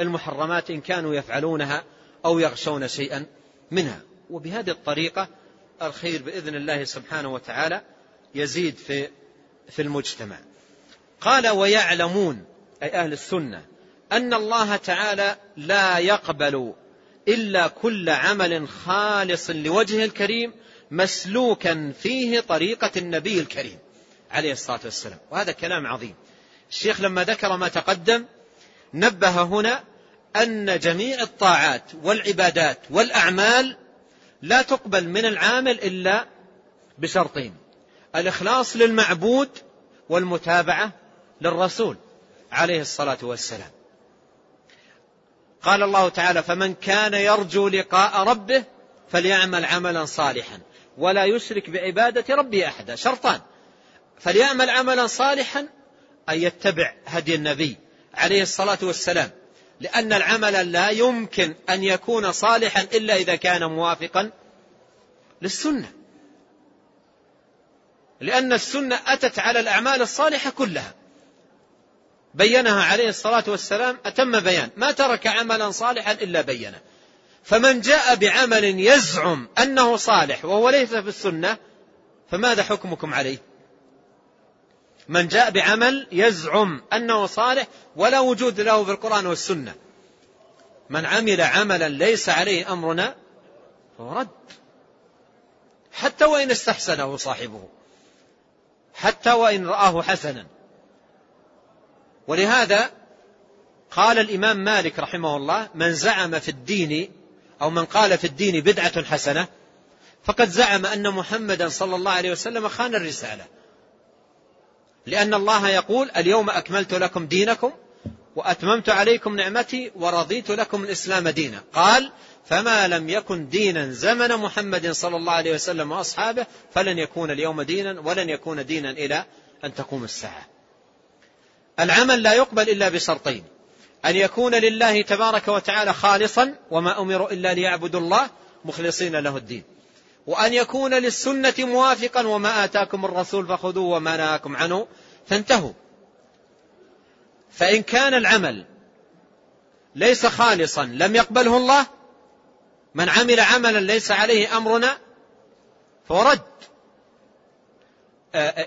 المحرمات إن كانوا يفعلونها أو يغشون شيئا منها. وبهذه الطريقة الخير بإذن الله سبحانه وتعالى يزيد في في المجتمع. قال ويعلمون أي أهل السنة أن الله تعالى لا يقبل إلا كل عمل خالص لوجهه الكريم مسلوكا فيه طريقة النبي الكريم. عليه الصلاة والسلام. وهذا كلام عظيم. الشيخ لما ذكر ما تقدم نبه هنا أن جميع الطاعات والعبادات والأعمال لا تقبل من العامل إلا بشرطين. الإخلاص للمعبود والمتابعة للرسول عليه الصلاة والسلام. قال الله تعالى فمن كان يرجو لقاء ربه فليعمل عملا صالحا ولا يشرك بعبادة ربه أحدا. شرطان. فليعمل عملا صالحا أن يتبع هدي النبي عليه الصلاة والسلام. لأن العمل لا يمكن أن يكون صالحا إلا إذا كان موافقا للسنة. لأن السنة أتت على الأعمال الصالحة كلها. بينها عليه الصلاة والسلام أتم بيان. ما ترك عملا صالحا إلا بينه. فمن جاء بعمل يزعم أنه صالح وهو ليس في السنة فماذا حكمكم عليه؟ من جاء بعمل يزعم أنه صالح ولا وجود له في القرآن والسنة. من عمل عملا ليس عليه أمرنا فهو رد. حتى وإن استحسنه صاحبه. حتى وإن رآه حسنا. ولهذا قال الإمام مالك رحمه الله من زعم في الدين أو من قال في الدين بدعة حسنة فقد زعم أن محمدا صلى الله عليه وسلم خان الرسالة. لأن الله يقول اليوم أكملت لكم دينكم وأتممت عليكم نعمتي ورضيت لكم الإسلام دينا. قال فما لم يكن دينا زمن محمد صلى الله عليه وسلم وأصحابه فلن يكون اليوم دينا ولن يكون دينا إلى أن تقوم الساعة. العمل لا يقبل إلا بشرطين أن يكون لله تبارك وتعالى خالصا وما أمروا إلا ليعبدوا الله مخلصين له الدين. وأن يكون للسنة موافقا وما آتاكم الرسول فخذوه وما نهاكم عنه فانتهوا. فإن كان العمل ليس خالصا لم يقبله الله من عمل عملا ليس عليه أمرنا فرد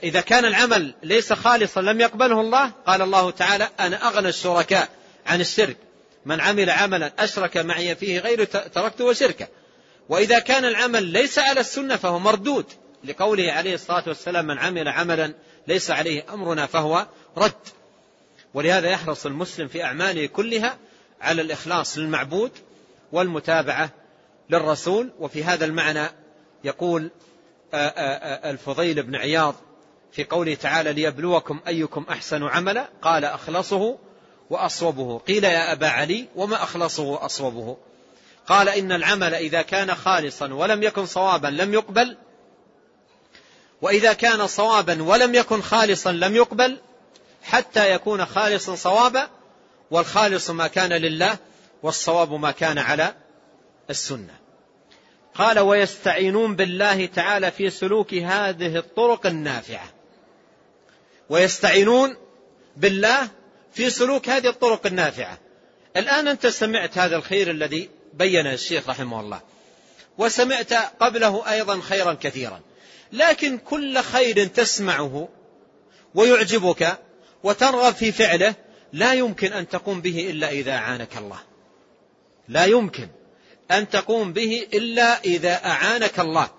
إذا كان العمل ليس خالصا لم يقبله الله قال الله تعالى أنا أغنى الشركاء عن الشرك. من عمل عملا أشرك معي فيه غير تركته وشركه. وإذا كان العمل ليس على السنة فهو مردود. لقوله عليه الصلاة والسلام من عمل عملا ليس عليه أمرنا فهو رد. ولهذا يحرص المسلم في أعماله كلها على الإخلاص للمعبود والمتابعة للرسول. وفي هذا المعنى يقول الفضيل بن عياض في قوله تعالى ليبلوكم أيكم أحسن عملا قال أخلصه وأصوبه قيل يا أبا علي وما أخلصه وأصوبه قال إن العمل إذا كان خالصا ولم يكن صوابا لم يقبل. وإذا كان صوابا ولم يكن خالصا لم يقبل. حتى يكون خالصا صوابا. والخالص ما كان لله والصواب ما كان على السنة. قال ويستعينون بالله تعالى في سلوك هذه الطرق النافعة. ويستعينون بالله في سلوك هذه الطرق النافعة. الآن أنت سمعت هذا الخير الذي بين الشيخ رحمه الله. وسمعت قبله أيضا خيرا كثيرا. لكن كل خير تسمعه ويعجبك وترغب في فعله لا يمكن أن تقوم به إلا إذا أعانك الله. لا يمكن أن تقوم به إلا إذا أعانك الله.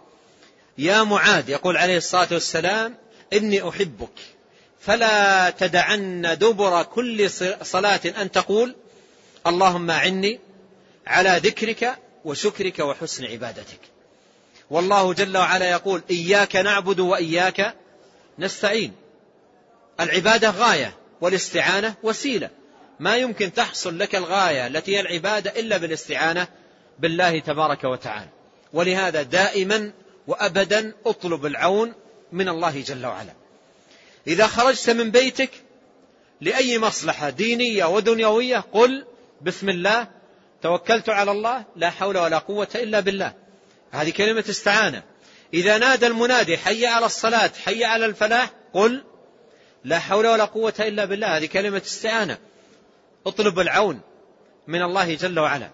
يا معاذ يقول عليه الصلاة والسلام إني أحبك. فلا تدعن دبر كل صلاة أن تقول اللهم أعني على ذكرك وشكرك وحسن عبادتك. والله جل وعلا يقول إياك نعبد وإياك نستعين. العبادة غاية والاستعانة وسيلة. ما يمكن تحصل لك الغاية التي هي العبادة إلا بالاستعانة بالله تبارك وتعالى. ولهذا دائما وأبدا أطلب العون من الله جل وعلا. إذا خرجت من بيتك لأي مصلحة دينية ودنيوية قل بسم الله توكلت على الله لا حول ولا قوة إلا بالله. هذه كلمة استعانة. إذا نادى المنادي حي على الصلاة حي على الفلاح قل لا حول ولا قوة إلا بالله. هذه كلمة استعانة. اطلب العون من الله جل وعلا.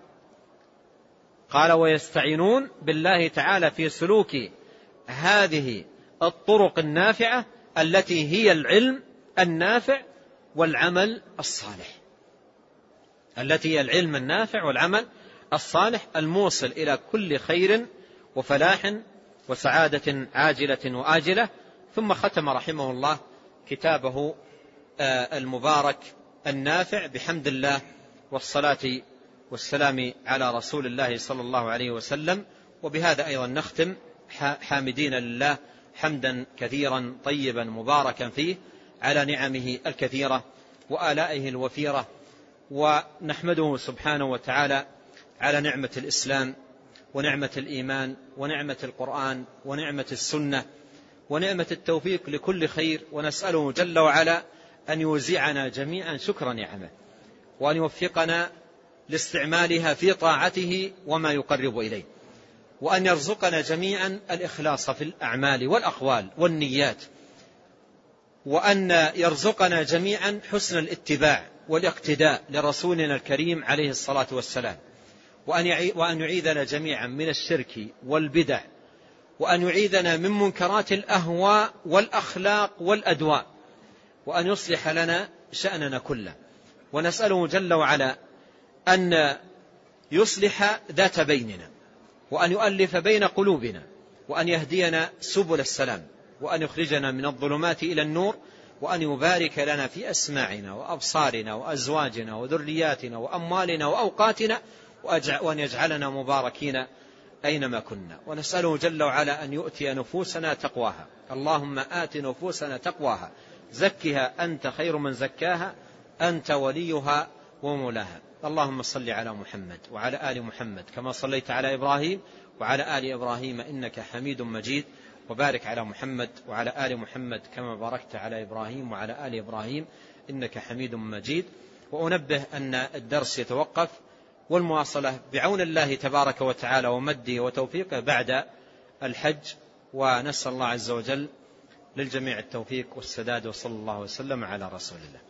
قال ويستعينون بالله تعالى في سلوك هذه الطرق النافعة التي هي العلم النافع والعمل الصالح. التي هي العلم النافع والعمل الصالح الموصل إلى كل خير وفلاح وسعادة عاجلة وآجلة. ثم ختم رحمه الله كتابه آه، المبارك النافع بحمد الله والصلاة والسلام على رسول الله صلى الله عليه وسلم. وبهذا أيضا نختم. حامدين لله حمدا كثيرا طيبا مباركا فيه على نعمه الكثيرة وآلائه الوفيرة ونحمده سبحانه وتعالى على نعمة الإسلام ونعمة الإيمان ونعمة القرآن ونعمة السنة ونعمة التوفيق لكل خير ونسأله جل وعلا أن يوزعنا جميعا شكر نعمه وأن يوفقنا لاستعمالها في طاعته وما يقرب إليه وأن يرزقنا جميعا الإخلاص في الأعمال والأقوال والنيات وأن يرزقنا جميعا حسن الاتباع والاقتداء لرسولنا الكريم عليه الصلاة والسلام وأن يعيذنا جميعا من الشرك والبدع وأن يعيذنا من منكرات الأهواء والأخلاق والأدواء وأن يصلح لنا شأننا كله. ونسأله جل وعلا أن يصلح ذات بيننا وأن يؤلف بين قلوبنا وأن يهدينا سبل السلام وأن يخرجنا من الظلمات إلى النور وأن يبارك لنا في أسماعنا وأبصارنا وأزواجنا وذرياتنا وأموالنا وأوقاتنا وأن يجعلنا مباركين أينما كنا. ونسأله جل وعلا أن يؤتي نفوسنا تقواها. اللهم آت نفوسنا تقواها. زكها أنت خير من زكاها أنت وليها ومولاها. اللهم صل على محمد وعلى آل محمد كما صليت على إبراهيم وعلى آل إبراهيم إنك حميد مجيد. وبارك على محمد وعلى آل محمد كما باركت على إبراهيم وعلى آل إبراهيم. إنك حميد مجيد. وأنبه أن الدرس يتوقف والمواصلة بعون الله تبارك وتعالى ومده وتوفيقه بعد الحج. ونسأل الله عز وجل للجميع التوفيق والسداد وصلى الله وسلم على رسول الله.